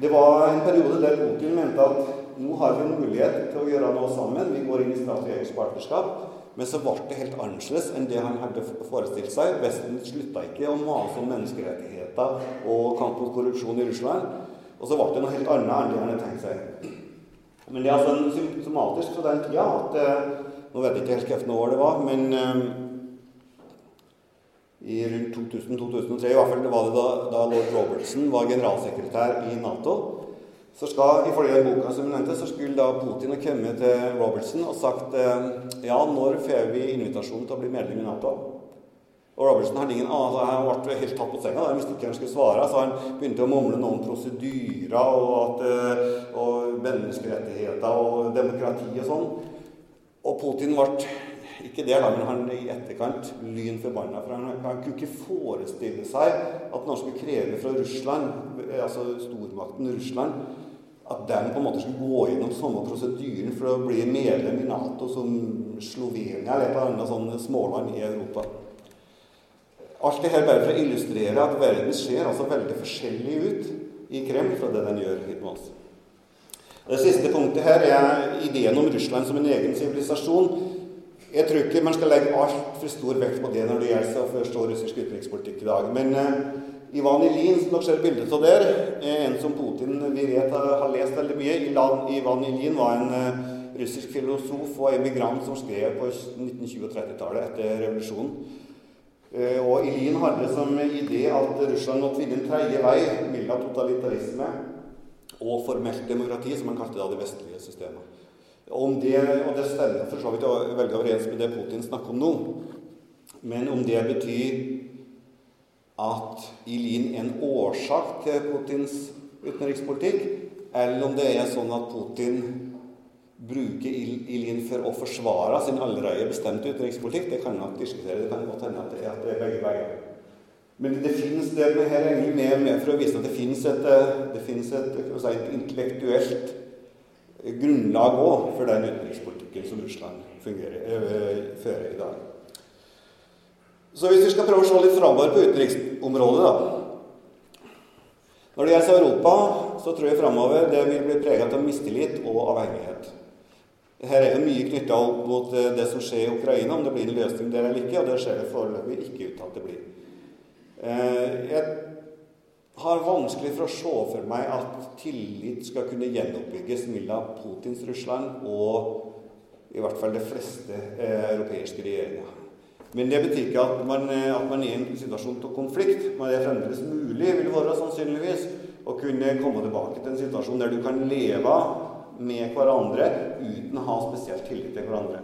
det var en periode der Putin mente at nå har vi en mulighet til å gjøre noe sammen. Vi går inn i strategisk partnerskap. Men så ble det helt annerledes enn det han hadde forestilt seg. Vesten slutta ikke å mase om menneskerettigheter og kamp mot korrupsjon i Russland. Og så ble det noe helt annet enn det han hadde tenkt seg. Men det er altså symptomatisk fra den tida at eh, Nå vet jeg ikke helt hvilket år det var, men eh, i rundt 2000-2003 i hvert fall, det var det da, da, lord Robertson var generalsekretær i Nato. Så skal, Ifølge den boka som nevnte, så skulle da Putin ha kommet til Robertson og sagt eh, ja, når får vi invitasjon til å bli medlem i Nato? Og Robertson hadde ingen altså, Han ble helt tatt på senga. Han visste ikke han skulle svare. Så han begynte å mumle noe om prosedyrer og, at, eh, og menneskerettigheter og demokrati og sånn. Og Putin ble ikke det, da, men han i etterkant lyn forbanna. For han, han, kunne ikke forestille seg at noen skulle kreve fra Russland, altså stormakten Russland, at den på en måte skulle gå gjennom samme prosedyren for å bli medlem i Nato som Slovenia eller et eller annet sånn småland i Europa. Alt dette bare for å illustrere at verden ser altså veldig forskjellig ut i Kreml fra det den gjør hit med oss. Det siste punktet her er ideen om Russland som en egen sivilisasjon. Jeg tror ikke man skal legge altfor stor vekt på det når det gjelder å forstå russisk utenrikspolitikk i dag. Men uh, Ivan Ilin, som dere ser bildet av der, er en som Putin vi vet har, lest veldig mye. Ivan Ilin var en uh, russisk filosof og emigrant som skrev på 1920- og 30-tallet etter revolusjonen. Eh, og Ilin hadde som idé at Russland måtte finne en tredje vei mellom totalitarisme og formelt demokrati, som han kalte det, det vestlige systemet. Om det, og det stemmer for så vidt veldig overens med det Putin snakker om nå. Men om det betyr at Ilin er en årsak til Putins utenrikspolitikk, eller om det er sånn at Putin bruker Ilin for å forsvare sin allerede bestemte utenrikspolitikk, det kan nok diskutere. Det kan godt hende at det, at er begge veier. Men det finnes det med her egentlig med, med for å vise at det finnes et, det finnes et, si, et intellektuelt grunnlag òg for den utenrikspolitikken som Russland fungerer, øh, fører i dag. Så hvis vi skal prøve å se litt framover på utenriksområdet, da Når det gjelder Europa, så tror jeg framover det vil bli preget av mistillit og avhengighet. Her er jo mye knytta opp mot eh, det som skjer i Ukraina, om det blir en løsning der eller ikke. Og det ser det foreløpig ikke ut til at det blir. Eh, jeg har vanskelig for å se for meg at tillit skal kunne gjenoppbygges mellom Putins Russland og i hvert fall de fleste eh, europeiske regjeringer. Men det betyr ikke at man, at man er i en situasjon til konflikt. Men det er fremdeles mulig, vil være sannsynligvis, å kunne komme tilbake til en situasjon der du kan leve med hverandre uten å ha spesielt tillit til hverandre.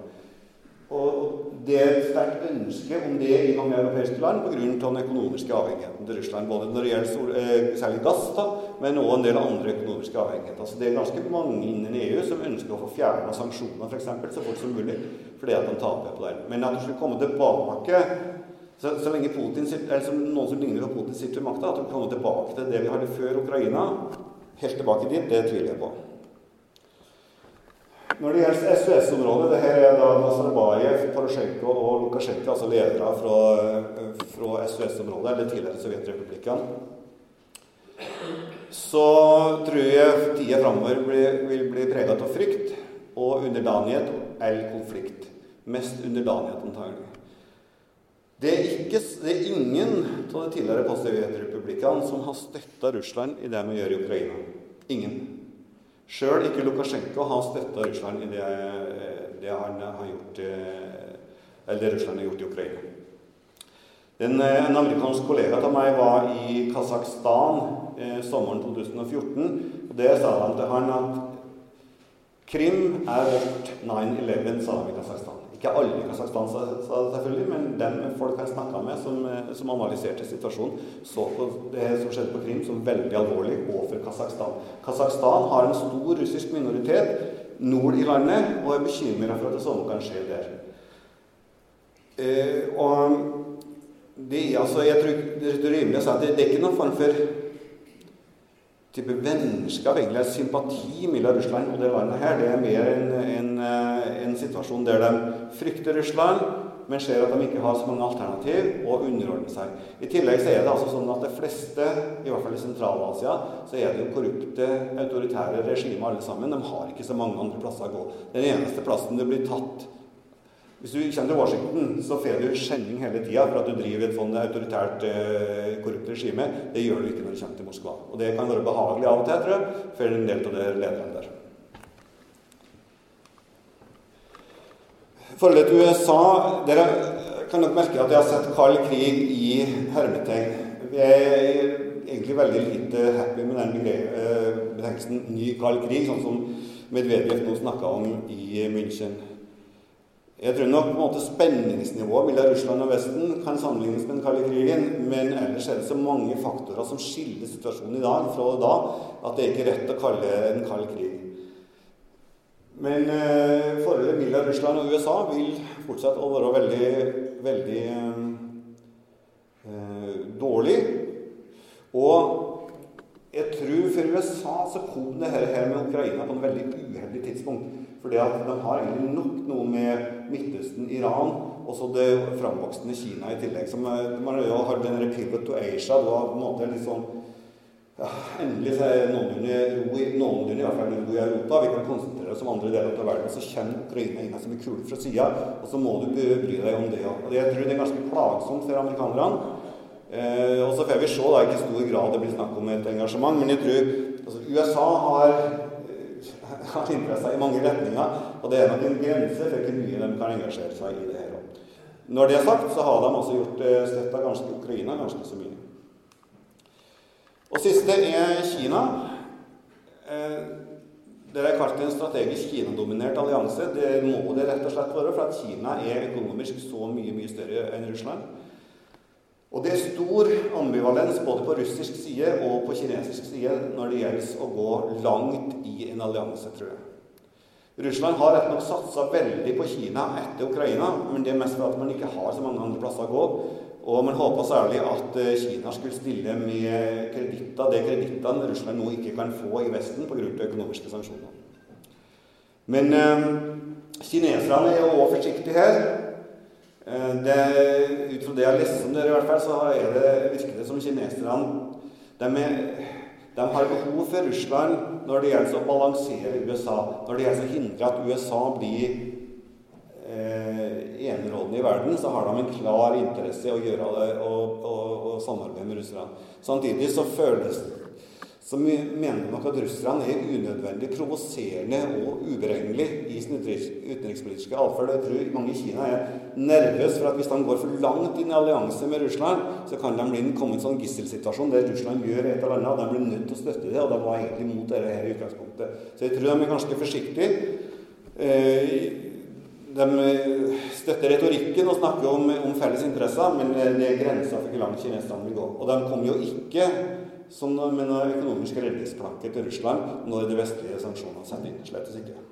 Og Det er et sterkt ønske om det i mange europeiske land pga. den økonomiske avhengigheten til Russland. Både når det gjelder eh, særlig gass, da, men også en del andre økonomiske avhengigheter. Så Det er ganske mange innen EU som ønsker å få fjerna sanksjoner eksempel, så fort som mulig, fordi at de taper på det. Men at de skulle komme tilbake så, så lenge Putin, eller som noen som ligner på Putin sitter ved makta, at de kommer tilbake til det vi hadde før Ukraina, helt tilbake dit, det tviler jeg på. Når det gjelder SOS-området, det her er da Nazarbayev, Porosjenko og Lukasjenko, altså ledere fra, fra SOS-området, eller tidligere Sovjetrepublikkene, så tror jeg tida framover vil bli preget av frykt og underdanighet eller konflikt. Mest underdanighet, antagelig. Det er, ikke, det er ingen av de tidligere postsovjetrepublikkene som har støtta Russland i det vi gjør i Ukraina. Ingen. Sjøl ikke Lukasjenko har støtta Russland i det, det, han har gjort eh, eller Russland har gjort i Ukraina. En, eh, en amerikansk kollega av meg var i Kasakhstan eh, sommeren 2014. og Der sa han til han at Krim er vårt 9-11, sa han i Kasakhstan. Ikke alle i Kasakhstan, selvfølgelig, men de folk har snakka med som, som, analyserte situasjonen, så på det som skjedde på Krim som veldig alvorlig overfor Kasakhstan. Kasakhstan har en stor russisk minoritet nord i landet og er bekymra for at det samme kan skje der. Eh, og det, altså, jeg tror det er rimelig å si at det, det er ikke noen form for type vennskap, egentlig sympati mellom Russland og det landet her. Det er mer en, en, eh, en, situasjon der de frykter Russland, men ser at de ikke har så mange alternativ, og underordner seg. I tillegg så er det altså sånn at de fleste, i hvert fall i Sentral-Asia, så er det jo korrupte, autoritære regimer alle sammen. De har ikke så mange andre plasser å gå. Den eneste plassen det blir tatt hvis du kommer til Washington, så får du skjenning hele tida for at du driver et sånt autoritært, eh, korrupt regime. Det gjør du ikke når du kommer til Moskva. Og det kan være behagelig av og til, tror jeg, for en del av de lederne der. Forholdet til USA Dere kan nok merke at jeg har sett kald krig i hermetegn. Vi er egentlig veldig lite happy med den eh, betegnelsen 'ny kald krig', sånn som Medvedev nå snakka om i München. Jeg tror nok på en måte spenningsnivået mellom Russland og Vesten kan sammenlignes med den kalde krigen, men ellers er det så mange faktorer som skiller situasjonen i dag fra da, at det er ikke rett å kalle det en kald krig. Men eh, forholdet mellom Russland og USA vil fortsette å være veldig, veldig eh, dårlig. Og jeg tror for USA så kom det her med Ukraina på en veldig uheldig tidspunkt. Fordi at de har egentlig nok noe med Midtøsten, Iran og så det framvoksende Kina i tillegg. Som man har den pivot to Asia. Det var på en måte sånn ja, Endelig så er noenlunde ro i hvert fall ro i Europa. Vi kan konsentrere oss om andre deler av verden. Så kommer Ukraina inn som en kule fra sida, og så må du bry deg om det òg. Jeg tror det er ganske plagsomt for amerikanerne. Eh, og så får vi se da, ikke i stor grad det blir snakk om et engasjement, men jeg tror altså, USA har har seg i mange retninger. Og det er nok en grense for hvor mye de kan engasjere seg i det her. Når det er sagt, så har de også gjort eh, støtta ganske Ukraina ganske så mye. Og siste er Kina. Eh, det er kalt en strategisk Kina-dominert allianse. Det må det rett og slett være, for at Kina er økonomisk så mye, mye større enn Russland. Og det er stor ambivalens både på russisk side og på kinesisk side når det gjelder å gå langt i en allianse, tror jeg. Russland har rett nok satsa veldig på Kina etter Ukraina, men det er mest fordi man ikke har så mange andre plasser å gå. Og man håpa særlig at eh, Kina skulle stille med kreditter, det kredittene Russland nå ikke kan få i Vesten pga. økonomiske sanksjoner. Men eh, kineserne er jo òg forsiktige her. Eh, det, ut fra det jeg har lest om dere, i hvert fall, så er det, virker det som kineserne de, de, har behov for Russland når det gjelder å balansere USA. Når det gjelder å hindre at USA blir enerådende i verden, så har de en klar interesse i å gjøre det og, og, og samarbeide med russerne. Samtidig så føles så mener nok at russerne er unødvendig provoserende og uberegnelig i sin utenrikspolitiske atferd. Jeg tror mange i Kina er nervøse for at hvis de går for langt inn i allianse med Russland, så kan de bli komme i en sånn gisselsituasjon der Russland gjør et eller annet, og de blir nødt til å støtte det. Og de var egentlig mot dette her i utgangspunktet. Så jeg tror de er ganske forsiktige. Eh, de støtter retorikken og snakker om, om felles interesser, men det er grenser for hvor langt kineserne vil gå. Og de kommer jo ikke som med noen økonomiske redningsplanke til Russland når de vestlige sanksjonene setter inn. Slett ikke.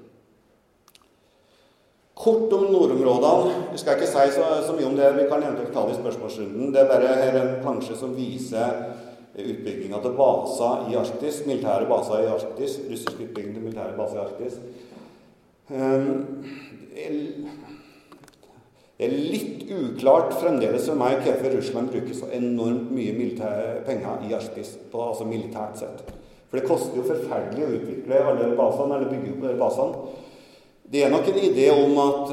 Kort om nordområdene. Jeg skal ikke si så, så, mye om det. Vi kan eventuelt ta det i spørsmålsrunden. Det er bare her en plansje som viser utbygginga til baser i Arktis. Militære baser i Arktis. Russisk utbygging til militære baser i Arktis. Det er litt uklart fremdeles for meg hvorfor Russland bruker så enormt mye penger i Arktis, altså militært sett. For det koster jo forferdelig å utvikle alle basene, eller bygge opp basene. Det er nok en idé om at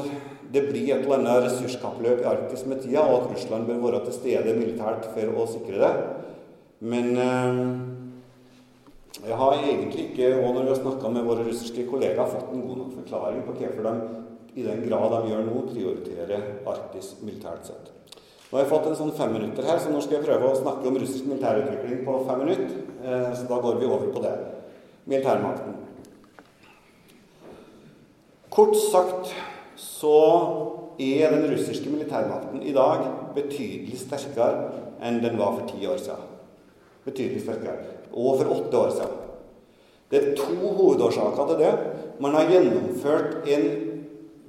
det blir et eller annet ressurskappløp i Arktis med tida, og at Russland bør være til stede militært for å sikre det. Men øh, jeg har egentlig ikke, og når vi har snakka med våre russiske kollegaer, fått en god nok forklaring på hvorfor de i den grad de gjør nå, prioriterer Arktis militært sett. Nå har jeg fått en sånn fem minutter her, så nå skal jeg prøve å snakke om russisk militærutvikling på fem minutter. Eh, så da går vi over på det. Militærmakten. Kort sagt så er den russiske militærmakten i dag betydelig sterkere enn den var for ti år siden. Betydelig sterkere. Og for åtte år siden. Det er to hovedårsaker til det. Man har gjennomført en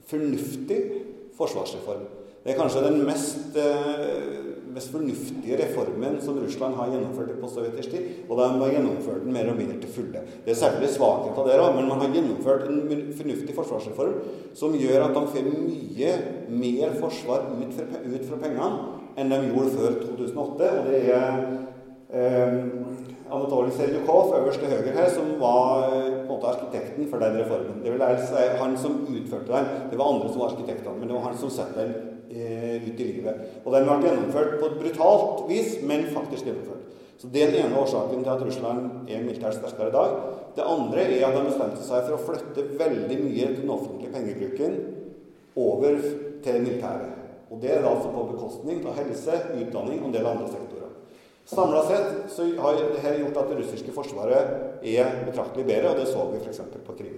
fornuftig forsvarsreform. Det er kanskje den mest, eh, mest fornuftige reformen som Russland har gjennomført på sovjetisk tid. Og de har gjennomført den mer og mindre til fulle. Det er særlig svakheter der òg, men man har gjennomført en fornuftig forsvarsreform som gjør at de får mye mer forsvar ut fra, ut fra pengene enn de gjorde før 2008. Og det er eh, Anatolij Serdjukov øverst til høyre her, som var eh, måte arkitekten for den reformen. Det vil si han som utførte den. Det var andre som var arkitektene, men det var han som satte den eh, ut i livet. Og den ble gjennomført på et brutalt vis, men faktisk gjennomført. Så Det er den ene årsaken til at Russland er militært sterkere i dag. Det andre er at de bestemte seg for å flytte veldig mye til den offentlige pengebruken over til militæret. Og det er altså på bekostning av helse, utdanning og en del andre sektorer. Samla sett så har dette gjort at det russiske forsvaret er betraktelig bedre, og det så vi f.eks. på Krim.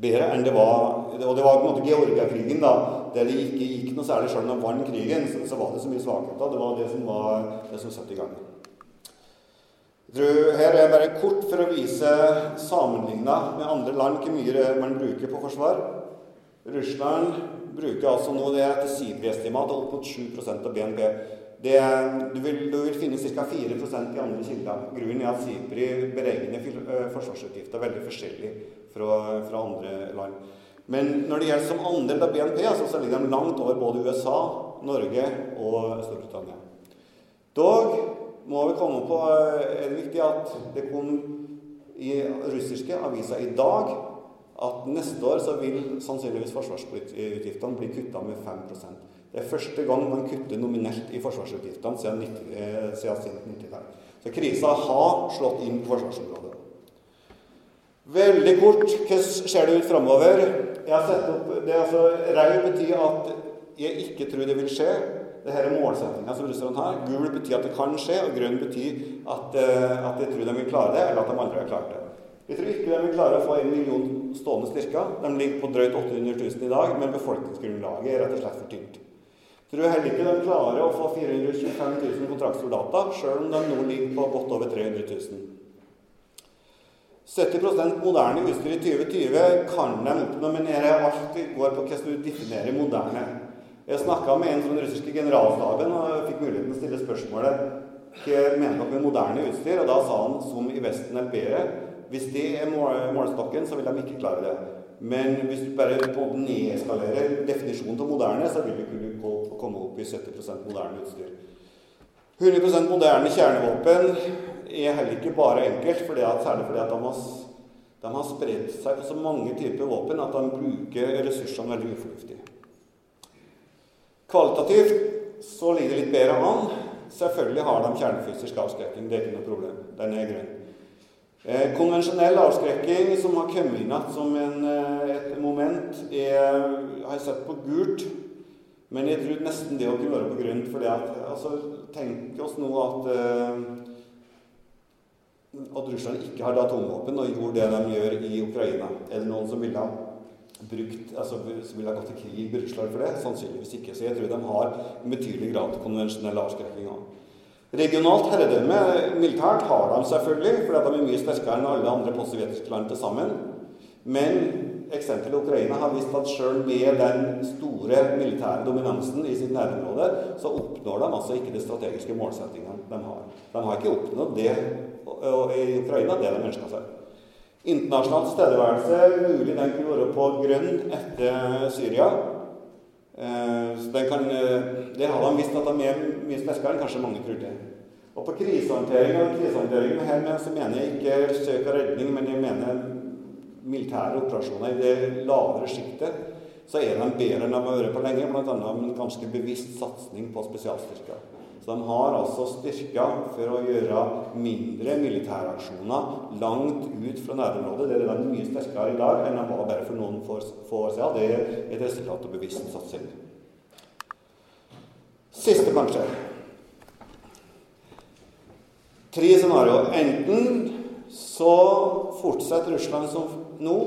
Bedre enn det var Og det var på en måte Georgia-krigen, da, der det ikke gikk noe særlig sjøl om de vant krigen. Så, så, var det så mye svakheter. Det var det som var det som satte i gang. Her er bare kort for å vise sammenligna med andre land hvor mye man bruker på forsvar. Russland bruker altså nå det etter Sibri-estimat opp mot 7 av BNP. Det, du, vil, du, vil, finne ca. 4% i andre kilder. Grunnen er at SIPRI beregner forsvarsutgifter veldig forskjellig fra, fra, andre land. Men når det gjelder som andel av BNP, altså, så ligger de langt over både USA, Norge og Storbritannia. Dog må vi komme på er det viktig at det kom i russiske aviser i dag at neste år så vil sannsynligvis forsvarsutgiftene bli kutta med 5 Det er første gang man kutter nominelt i forsvarsutgiftene siden, 90, eh, 90-tallet. Så krisa har slått inn på forsvarsområdet. Veldig kort, hvordan ser det ut framover? Jeg har sett opp, det er altså, Rød betyr at jeg ikke tror det vil skje. Dette er målsettinga som russerne har. Gul betyr at det kan skje, og grønn betyr at, eh, at jeg tror de vil klare det, eller at de aldri har klart det. Jeg tror ikke de vil klare å få en million stående styrker. De ligger på drøyt 800 000 i dag, men befolkningsgrunnlaget er rett og slett for tynt. Tror heller ikke de klarer å få 425 000 kontraktssoldater, sjøl om de nå ligger på godt over 300 000. 70 moderne utstyr i 2020 kan de oppnå, men alt går på hvordan du definerer moderne. Jeg snakka med en fra den russiske generalstaben og fikk muligheten til å stille spørsmålet hva mener dere med moderne utstyr, og da sa han som i Vesten eller bedre. Hvis det er målestokken, så vil de ikke klare det. Men hvis du bare nedskalerer definisjonen av moderne, så vil du kunne komme opp i 70 moderne utstyr. 100% moderne kjernevåpen er heller ikke bare enkelt, fordi at, særlig fordi at de har, har spredt seg på så mange typer våpen at de bruker ressursene veldig ufornuftig. Kvalitativt så ligger det litt bedre an. Selvfølgelig har de kjernefysisk avskrekking, det er ikke noe problem. Den er grønn. Eh, konvensjonell avskrekking som har kommet inn igjen som en, eh, et moment, er, har jeg sett på gult. Men jeg tror nesten det å kunne være på grunn fordi at, altså, Tenk oss nå at, eh, at Russland ikke hadde atomvåpen og gjorde det de gjør i Ukraina. Er det noen som ville ha brukt, altså, som ville ha gått til krig med Russland for det? Sannsynligvis ikke. Så jeg tror de har en betydelig grad konvensjonell avskrekking. Regionalt herredømme militært har de selvfølgelig, fordi de er mye sterkere enn alle andre postsovjetiske land til sammen. Men eksempelet Ukraina har vist at selv med den store militære dominansen i sitt nærområde, så oppnår de altså ikke de strategiske målsettingene de har. De har ikke oppnådd det i Ukraina, det de ønska seg. Internasjonal tilstedeværelse, mulig den kunne være på grønn etter Syria. Eh, kan, eh, det har de visst at de er mye sterkere enn kanskje mange tror til. Og på krisehåndtering og krisehåndtering her med, så mener jeg ikke søk og redning, men jeg mener militære operasjoner i det lavere sjiktet. Så er de bedre enn de har vært på lenge, bl.a. en ganske bevisst satsing på spesialstyrker. Så de har altså styrker for å gjøre mindre militæraksjoner langt ut fra nærområdet. Det er de mye sterkere i dag enn de var bare for noen få år siden. Det er et resultat av bevisst satsing. Siste, kanskje. Tre scenarioer. Enten så fortsetter Russland som nå.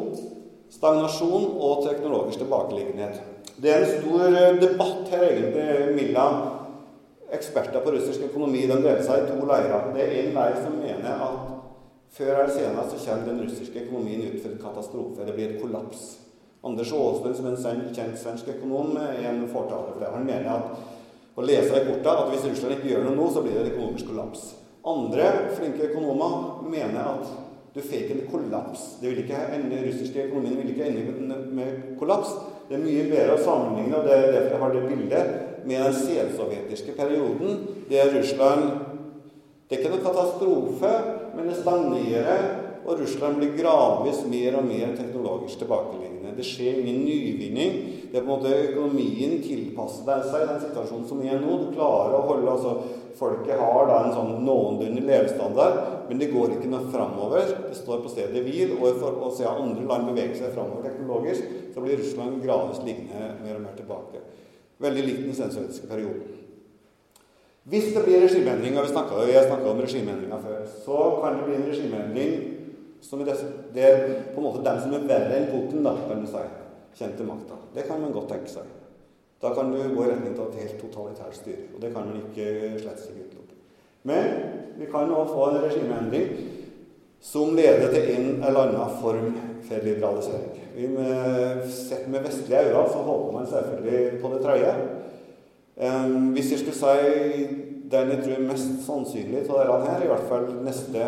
Stagnasjon og teknologisk tilbakeliggenhet. Det er en stor eh, debatt her egentlig mellom eksperter på russisk økonomi. Den deler seg i to leirer. Det er en leir som mener at før eller senere så kommer den russiske økonomien ut for en katastrofe. Det blir et kollaps. Anders Aaslund, som er en kjent svensk økonom, er en fortaler for det. Han mener at å lese i korta at hvis Russland ikke gjør noe nå, så blir det en økonomisk kollaps. Andre flinke økonomer mener at du fikk en kollaps. Det vil ikke ende, russiske økonomien vil ikke ende med kollaps. Det er mye bedre å sammenligne, og det er derfor jeg har det bildet, med den selsovjetiske perioden, der Russland Det er ikke noen katastrofe, men det stagnerer, og Russland blir gradvis mer og mer teknologisk tilbakeliggende. Det skjer ingen nyvinning. Det er på en måte Økonomien tilpasser seg i den situasjonen som er nå. Du klarer å holde altså, Folket har da en sånn noenlunde levestandard, men det går ikke noe framover. Det står på stedet hvil. Og for å se andre land bevege seg framover teknologisk, så blir Russland gradvis liggende mer og mer tilbake. Veldig likt den sensoriske perioden. Hvis det blir regimeendringer, vi har snakka om regimeendringer før, så kan det bli en regimeendring som er det er på en måte dem som er verre enn Putin, da, kan du si, kjente til makta. Det kan man godt tenke seg. Da kan du gå i retning av et helt totalitært styre. Og det kan man ikke slett ikke utelukke. Men vi kan også få en regimeendring som leder til en eller annen form for liberalisering. Vi med, sett med vestlige øyne så håper man selvfølgelig på det tredje. Um, hvis jeg skulle si den jeg tror er mest sannsynlig av disse her, i hvert fall neste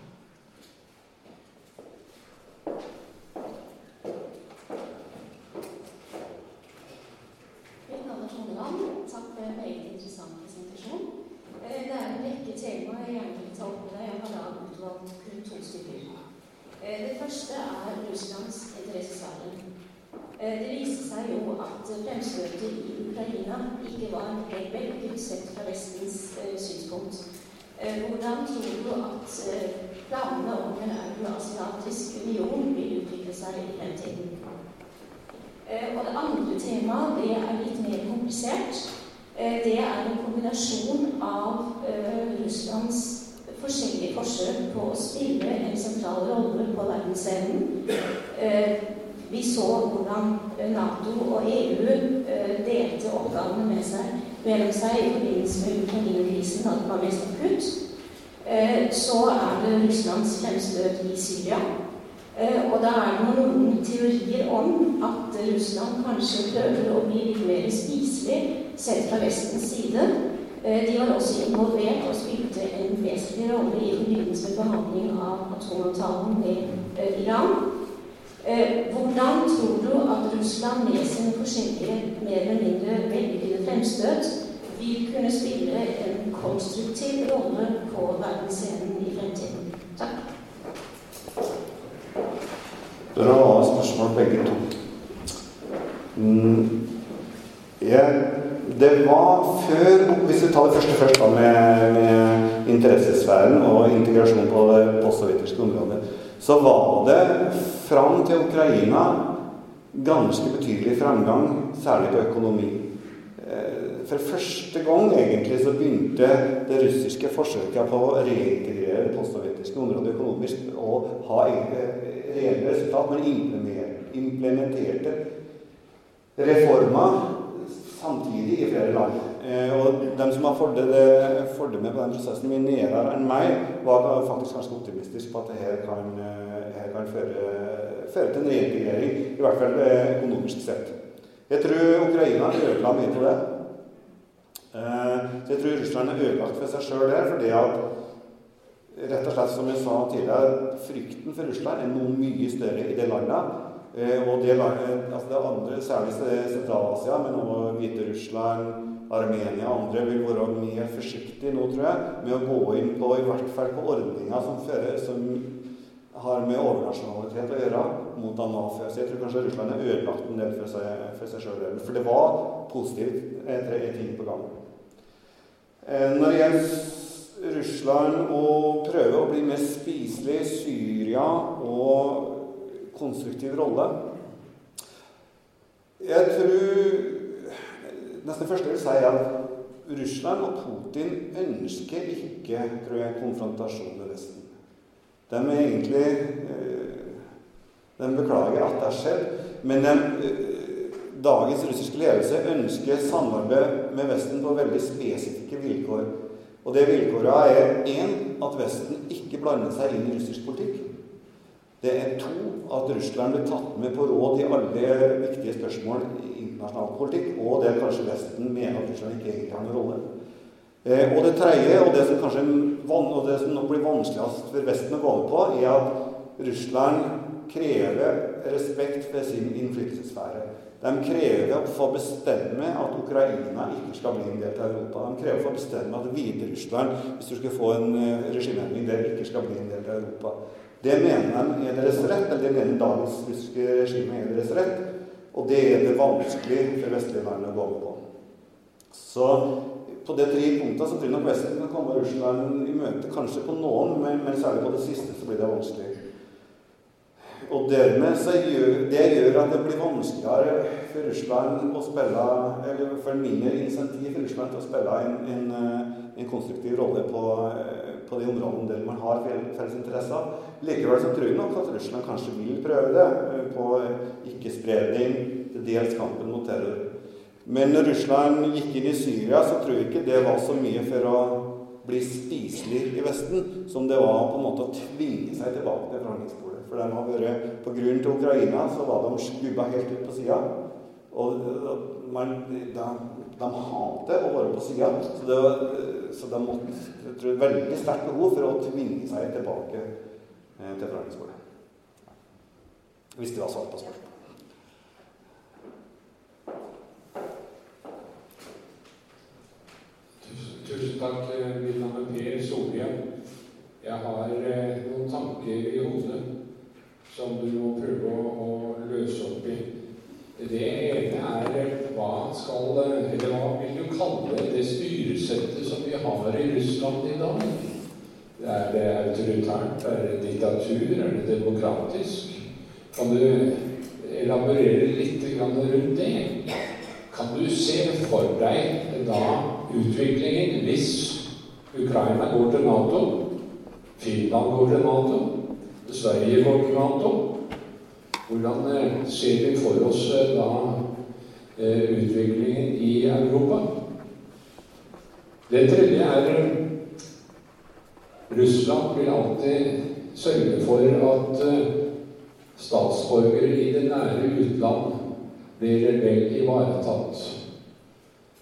kan gjerne ikke ta opp med. Jeg har da utvalgt kun to stykker. Eh, det første er Russlands interessesfære. Eh, det viste seg jo at fremstøtet i Ukraina ikke var en vellykket sett fra Vestens eh, synspunkt. Hvordan tror du at planene om en euroasiatisk union vil utvikle seg i fremtiden? Og det andre temaet, det er litt mer komplisert. Det er en kombinasjon av mellom seg i forbindelse med Ukraina-krisen, da det var mest akutt. Eh, så er det Russlands fremstøt i Syria. Eh, og da er det noen teorier om at Russland kanskje prøver å bli litt mer spiselig sett fra Vestens side. Eh, de var også involvert og spilte en vesentlig rolle i forbindelse med behandling av atomavtalen med Iran. Hvordan tror du at Russland med sine forskjellige mer eller mindre vellykkede fremstøt vil kunne spille en konstruktiv rolle på verdensscenen i fremtiden. Takk. Bra spørsmål begge to. Mm. Ja, det var før Hvis vi tar det første først, da, med, med interessesfæren og integrasjon på det postsovjetiske området, så var det fram til Ukraina ganske betydelig fremgang, særlig på økonomi. For første gang egentlig så begynte det russiske forsøket på å reintegrere det postsovjetiske området økonomisk å ha reelle resultat, men implementerte reformer samtidig i flere land. Eh, og de som har fordel med på den prosessen mye nærmere enn meg, var faktisk ganske optimistisk på at det her kan, eh, her kan føre, føre, til en reintegrering, i hvert fall eh, økonomisk sett. Jeg tror Ukraina ødela mye på det. Eh, jeg tror Russland er ødelagt for seg sjøl der. fordi at rett og slett som jeg sa tidligere, frykten for Russland er noe mye større i det landet. Eh, og det, eh, altså det andre, særlig Sentral-Asia, men også Hviterussland, Armenia og andre, vil være mer forsiktige nå, tror jeg, med å gå inn på i hvert fall på ordninger som, som har med overnasjonalitet å gjøre, mot Anafia. Så jeg tror kanskje Russland har ødelagt en del for seg, for. For det var positivt tre ting på gang. Eh, når det gjelder Russland og prøve å bli mer spiselig, i Syria og konstruktiv rolle Jeg tror Nesten det første jeg vil si, at Russland og Putin ønsker ikke tror jeg, konfrontasjon med Vesten. De er egentlig eh, De beklager at det har skjedd, men de, eh, dagens russiske ledelse ønsker samarbeid med Vesten på veldig spesifikke vilkår. Og det vilkåret er én at Vesten ikke blander seg inn i russisk politikk. Det er to at Russland blir tatt med på råd i alle viktige spørsmål i internasjonal politikk, og det kanskje Vesten mener at Russland ikke egentlig har noen rolle. Eh, og det tredje, og det som kanskje og det som nok blir vanskeligst for Vesten å gå med på, er at Russland krever respekt for sin innflytelsessfære. De krever å få bestemme at Ukraina ikke skal bli en del av Europa. De krever å få bestemme at Hviterussland, hvis du skal få en eh, regimeendring der, ikke skal bli en del av Europa. Det mener de er deres rett, eller det mener dagens russiske regime er deres rett. Og det er det vanskelig for vestlige land å gå med på. Så på de tre punktene så tror jeg nok Vesten kan komme Russland i møte. Kanskje på noen, men, men, særlig på det siste så blir det vanskelig. Og dermed så gjør det gjør at det blir vanskeligere for Russland å spille Eller for mindre insentiv for Russland til å spille en, en, en konstruktiv rolle på, på de områdene der man har felles interesser. Likevel så tror jeg nok at Russland kanskje vil prøve det på ikke-spredning, til dels kampen mot terror. Men når Russland gikk inn i Syria, så tror jeg ikke det var så mye for å bli spiselig i Vesten som det var på en måte å tvinge seg tilbake til forhandlingsbordet. For de har vært, på grunn til Ukraina så var de skubba helt ut på sida. Og man, de, de hater å være på sida, så, det, så de måtte jeg veldig sterkt behov for å tvinge seg tilbake eh, til forhandlingsbordet. Hvis det var svart på spørsmålet. Tusen takk. Mitt navn er Per Solhjell. Jeg har eh, noen tanker i hodet som du må prøve å, å løse opp i. Det ene er eh, hva skal Eller hva vil du kalle det styresettet som vi har i Russland i dag? Er det autoritært? Er det diktatur? Er det demokratisk? Kan du elaborere litt rundt det? Kan du se for deg da utviklingen hvis Ukraina går til Nato, Finland går til Nato, Sverige går til Nato. Hvordan eh, ser vi for oss eh, da eh, utviklingen i Europa? Det tredje er Russland vil alltid sørge for at statsborgere i det nære utland blir vel ivaretatt.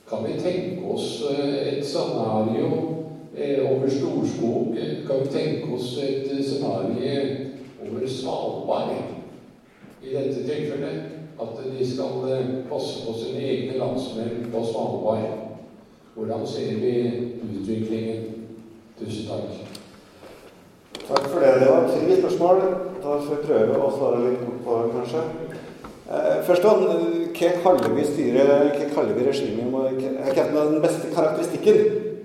Kan vi tenke oss eh, et scenario eh, over Storskog? Kan vi tenke oss et eh, scenario over Svalbard i dette tilfellet? At de skal passe på sine egne landsmenn på Svalbard. Hvordan ser vi utviklingen? Tusen takk. Takk for det. Det var tre spørsmål. Da får vi prøve å svare litt kort på kanskje. Eh, først og Hva kaller vi styret, hva kaller vi regimet? Hva er den beste karakteristikken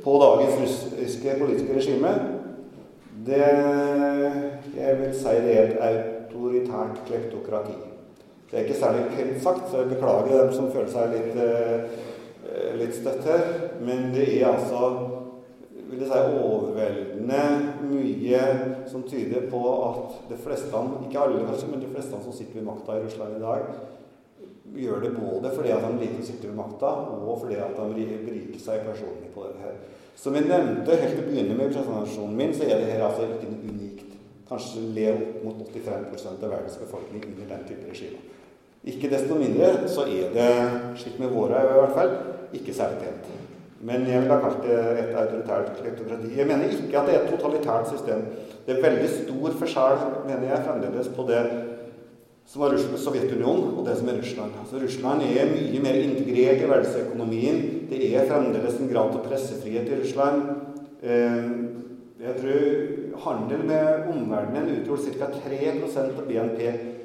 på dagens russiske politiske regime? Det jeg vil si det er et autoritært kleptokrati. Det er ikke særlig pent sagt, så jeg beklager dem som føler seg litt, eh, litt støtt her. Men det er altså vil jeg si, overveldende mye som tyder på at de fleste, ikke alle kanskje, men de fleste som sitter ved makta i Russland i dag, gjør det både fordi at de liker å sitte ved makta, og fordi at de beriker seg personlig på det her. Som jeg nevnte helt til å begynne med presentasjonen min, så er det her altså ikke noe unikt. Kanskje lever opp mot 85 av verdens befolkning under den type regime. Ikke desto mindre så er det, slik med våre i hvert fall, ikke særlig pent. Men jeg vil ha kalt det et autoritært kleptokrati. Jeg mener ikke at det er et totalitært system. Det er veldig stor forskjell, mener jeg, fremdeles på det som var Sovjetunionen, og det som er Russland. Altså, Russland er mye mer integrert i verdensøkonomien. Det er fremdeles en grad av pressefrihet i Russland. Eh, Jeg tror handel med omverdenen utgjorde ca. 3% av BNP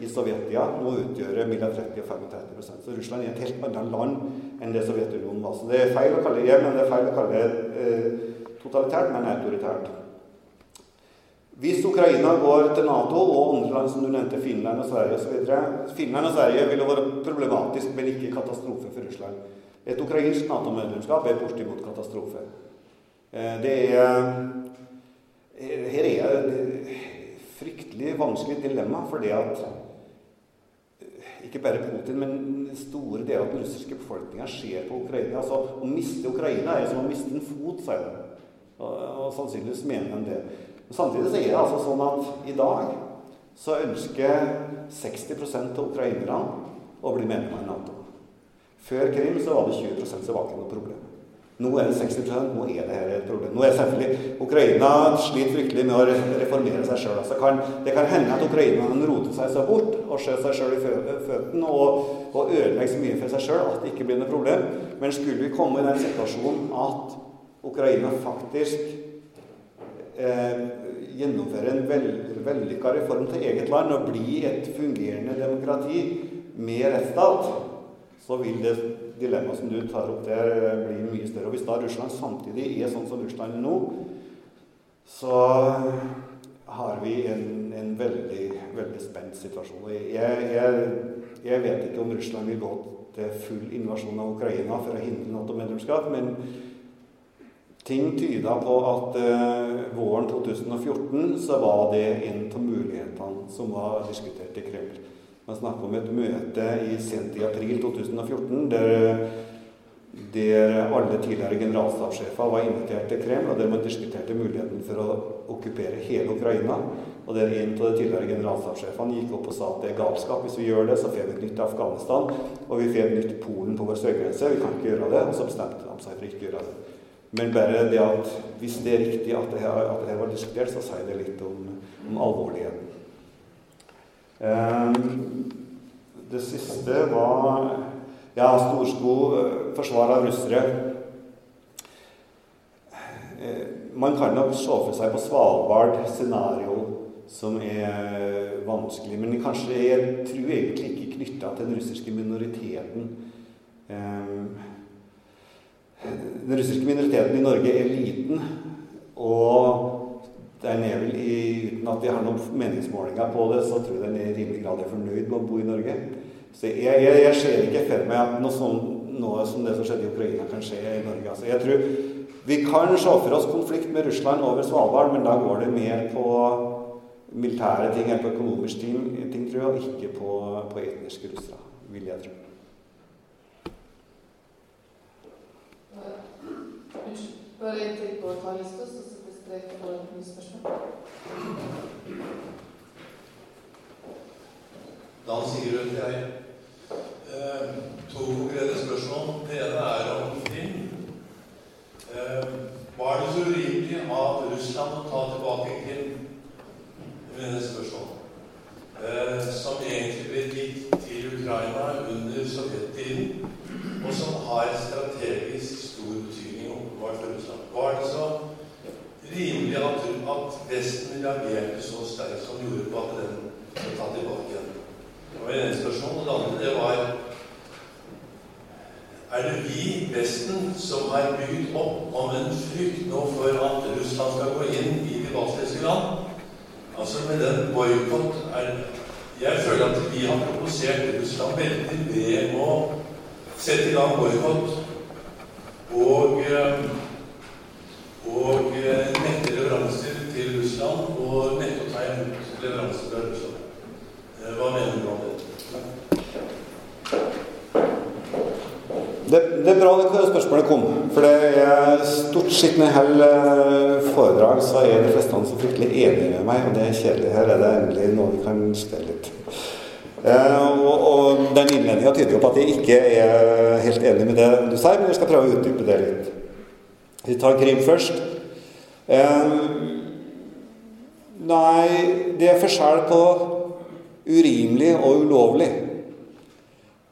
i Sovjetia. Nå utgjør det mellom 30 og 35% Så Russland er et helt annet land enn det Sovjetunionen var. Så det er feil å kalle det, men det er feil å kalle det eh, totalitært, men autoritært. Hvis Ukraina går til Nato og andre land som du nevnte, Finland og Sverige osv. Finland og Sverige ville vært problematisk, men ikke katastrofe for Russland. Et ukrainsk Nato-medlemskap er bortimot katastrofe. Eh, det er Her er et fryktelig vanskelig dilemma, fordi at ikke bare Putin, men store deler av den russiske befolkninga ser på Ukraina. Altså, Å miste Ukraina er som å miste en fot, sier de. Og, og sannsynligvis mener de det. Men samtidig så er det altså sånn at i dag så ønsker 60% av ukrainerne å bli medlem av Nato. Før Krim så var det 20% som var ikke noe problem. Nå er det 60 nå er det her et problem. Nå er selvfølgelig Ukraina sliter fryktelig med å reformere seg sjøl. Altså det kan hende at ukrainerne roter seg så bort og skjøt seg sjøl i føttene og, og ødelegger så mye for seg sjøl at det ikke blir noe problem. Men skulle vi komme i den situasjonen at Ukraina faktisk eh, gjennomfører en vel, vellykka reform til eget land og blir et fungerende demokrati med rettsstat, så vil det dilemmaet som du tar opp der, blir mye større. Og hvis da Russland samtidig er sånn som Russland nå, så har vi en, en veldig, veldig spent situasjon. Jeg, jeg, jeg, vet ikke om Russland vil gå til full invasjon av Ukraina for å hindre Nato-medlemskap, men Ting tyda på at uh, våren 2014 så var det en av mulighetene som var diskutert i Kreml. Man snakker om et møte i sent i april 2014 der, der alle tidligere generalstabssjefer var invitert til Kreml, og der man diskuterte muligheten for å okkupere hele Ukraina. Og der en av de tidligere generalstabssjefene gikk opp og sa at det er galskap. Hvis vi gjør det, så får vi et nytt Afghanistan, og vi får et nytt Polen på vår sørgrense. Vi kan ikke gjøre det. Og så bestemte de seg for ikke å gjøre det. Men bare det at hvis det er riktig at det at det her var diskutert, så sier det litt om, om alvorligheten. Um, det siste var ja, storsko eh, forsvar av russere. Eh, man kan nok se for seg på Svalbard scenario som er vanskelig, men kanskje jeg tror egentlig ikke knytta til den russiske minoriteten. Um, den russiske minoriteten i Norge er liten, og den er vel i, uten at vi har noen meningsmålinger på det, så tror jeg den i rimelig grad er fornøyd med å bo i Norge. Så jeg, jeg, jeg ser ikke for meg at noe, sånn, noe, som det som skjedde i Ukraina, kan skje i Norge. Altså, jeg tror Vi kan se for oss konflikt med Russland over Svalbard, men da går det mer på militære ting enn på økonomiske ting, ting tror jeg, og ikke på, på etniske russere, vil jeg tro. Bare en ting på talerlista, så ikke strek for nye spørsmål. Dan Sigrun jeg. Eh, to konkrete spørsmål. Det ene er om Krim. Eh, var det så urimelig av Russland å ta tilbake Krim? Med det spørsmålet. Eh, som egentlig ble gitt til Ukraina under sovjettiden, og som har strategisk stor betydning åpenbart for Russland. Var det så rimelig at, at Vesten reagerte så sterkt som gjorde på at den ble tatt tilbake igjen? Det var det ene spørsmålet. Det andre det var Er det vi, Vesten, som har bygd opp om en frykt nå for at Russland skal gå inn i de baltiske land? Altså med den boikott Jeg føler at vi har provosert Russland veldig ved å sette i gang boikott og, eh, og eh, nekte leveranser til Russland og nekte å ta Eh, hva mener du om det? Det, er bra det spørsmålet kom. For det er stort sett med hele foredrag så er de fleste så fryktelig enige med meg, og det er kjedelig. Her er det endelig noe vi kan stelle litt. Eh, og, og, den innledninga tyder jo på at jeg ikke er helt enig med det du sier, men jeg skal prøve å utdype det litt. Vi tar Krim først. Eh, nei, det er forskjell på urimelig og ulovlig.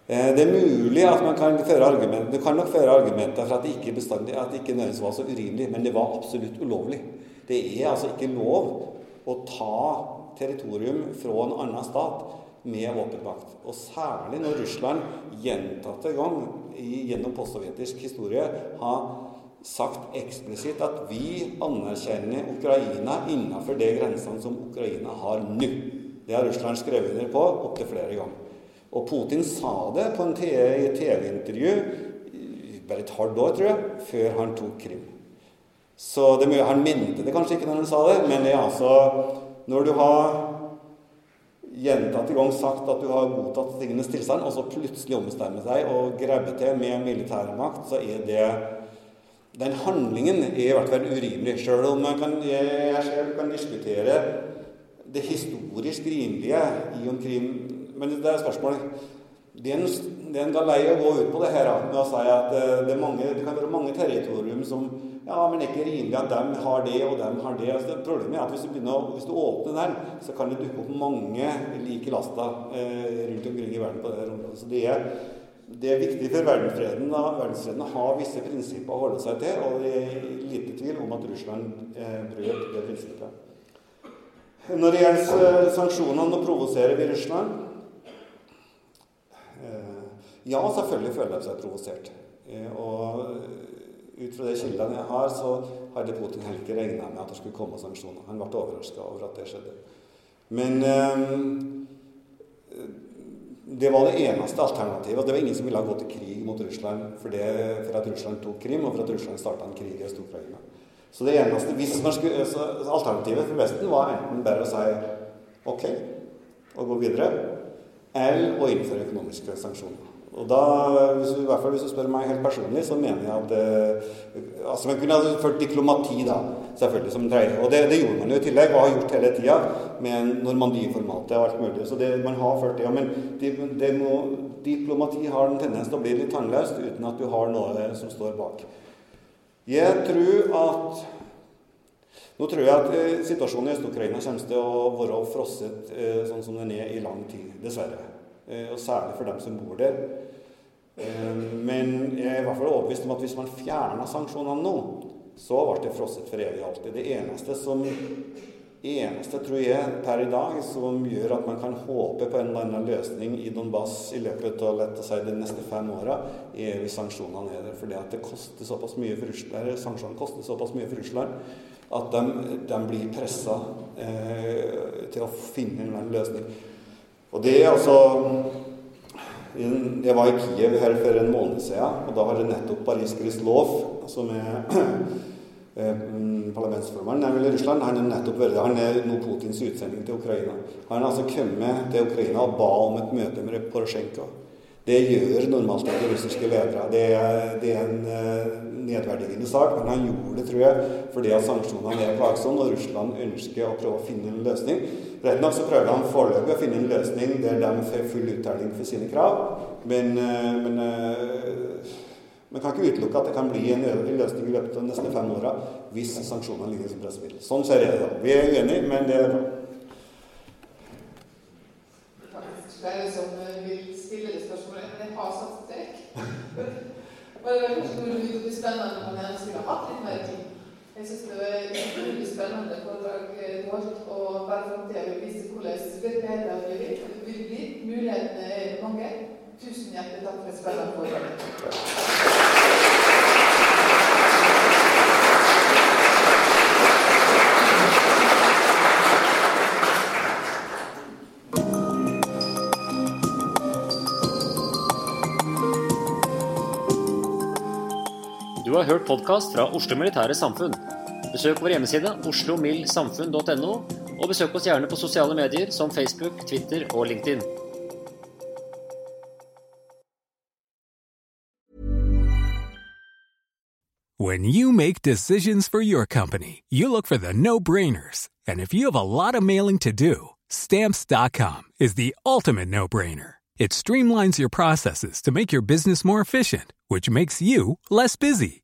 Eh, det er mulig at man kan føre argumenter Du kan nok føre argumenter for at det ikke bestandig, at det ikke nødvendigvis var så urimelig, men det var absolutt ulovlig. Det er altså ikke lov å ta territorium fra en annen stat med våpenmakt. Og særlig når Russland gjentatte gang gjennom postsovjetisk historie har sagt eksplisitt at vi anerkjenner Ukraina innenfor de grensene som Ukraina har nå. Det har Russland skrevet under på opptil flere ganger. Og Putin sa det på en TV-intervju bare et halvt år, tror jeg, før han tok Krim. Så det, Han mente det kanskje ikke når han sa det, men det er altså Når du har gjentatte gang sagt at du har godtatt tingenes tilstand, og så plutselig ombestemme seg og grabbe til med militærmakt, så er det Den handlingen er i hvert fall urimelig. Sjøl om kan, jeg selv kan diskutere det historisk rimelige i omkring Men det er spørsmålet det er, en, galei å gå ut på det her med å si at eh, det, mange, det kan være mange territorium som ja, men det er ikke rimelig at de har det, og de har det. Altså, problemet er at hvis du, begynner, hvis du åpner den, så kan det dukke opp mange like lasta eh, rundt omkring i verden på det området. Så det er, det er viktig for verdensfreden, da, verdensfreden å ha visse prinsipper å holde seg til, og det er lite tvil om at Russland eh, brøt det prinsippet. Når det gjelder eh, sanksjonene, nå provoserer vi Russland. Eh, ja, selvfølgelig føler de seg provosert. Eh, og ut fra de kildene jeg har, så hadde Putin heller ikke regna med at det skulle komme sanksjoner. Han ble overraska over at det skjedde. Men det var det eneste alternativet. Det var ingen som ville gå til krig mot Russland for, det, for at Russland tok Krim, og for at Russland starta en krig i Øst-Ukraina. Så det eneste hvis man skulle, alternativet for Vesten var enten bare å si OK og gå videre, eller å innføre økonomiske sanksjoner. Og da, hvis du, i hvert fall hvis du spør meg helt personlig, så mener jeg at eh, altså Man kunne ha ført diplomati, da, selvfølgelig, som tredje. Og det, det, gjorde man jo i tillegg, og har gjort hele tida, med Normandie-formatet og alt mulig. Så det, man har ført det. Men det, det må, diplomati har en tendens til å bli litt tannløst uten at du har noe som står bak. Jeg tror at nå tror jeg at eh, situasjonen i Øst-Ukraina kommer til å være frosset eh, sånn som den er i lang tid, dessverre. Eh, og særlig for dem som bor der. Eh, men jeg er i hvert fall overbevist om at hvis man fjerner sanksjonene nå, så ble det frosset for evig alltid. Det eneste som eneste, tror jeg, per i dag som gjør at man kan håpe på en eller annen løsning i Donbass i løpet av lett å si, de neste fem åra, er hvis sanksjonene er der. at det koster såpass mye for Russland, sanksjonene koster såpass mye for Russland at de, de blir pressa eh, til å finne en eller annen løsning. Og det er altså Jeg var i Kiev her for en måned siden, og da har det nettopp Baris Grislov, som er parlamentsformannen i Russland, han er nettopp vært Han er nå Putins utsending til Ukraina. Han har altså kommet til Ukraina og ba om et møte med Porosjenko. Det gjør normalt ikke russiske ledere. Det det er en uh, nedverdigende sak, men han gjorde det, tror jeg, fordi at sanksjonene er plagsomme, og Russland ønsker å prøve å finne en løsning. Rett nok så prøver han foreløpig å finne en løsning der de får full uttelling for sine krav, men, uh, men man kan ikke utelukke at det kan bli en løsning i løpet av de neste fem åra hvis sanksjonene ligger som pressemiddel. Sånn ser jeg det. Vi er uenige, men det er bra. Flere som vil stille det spørsmålet, men jeg har satt strek. Og det var kanskje det blir spennende om gjerne skulle hatt litt mer tid. Jeg syns det var utrolig spennende foredrag du hatt, og bare framtida vil vise hvordan virkeligheten. Det vil bli. Mulighetene er mange. Tusen hjertelig takk for et spennende foredrag. When you make decisions for your company, you look for the no-brainers. And if you have a lot of mailing to do, stamps.com is the ultimate no-brainer. It streamlines your processes to make your business more efficient, which makes you less busy.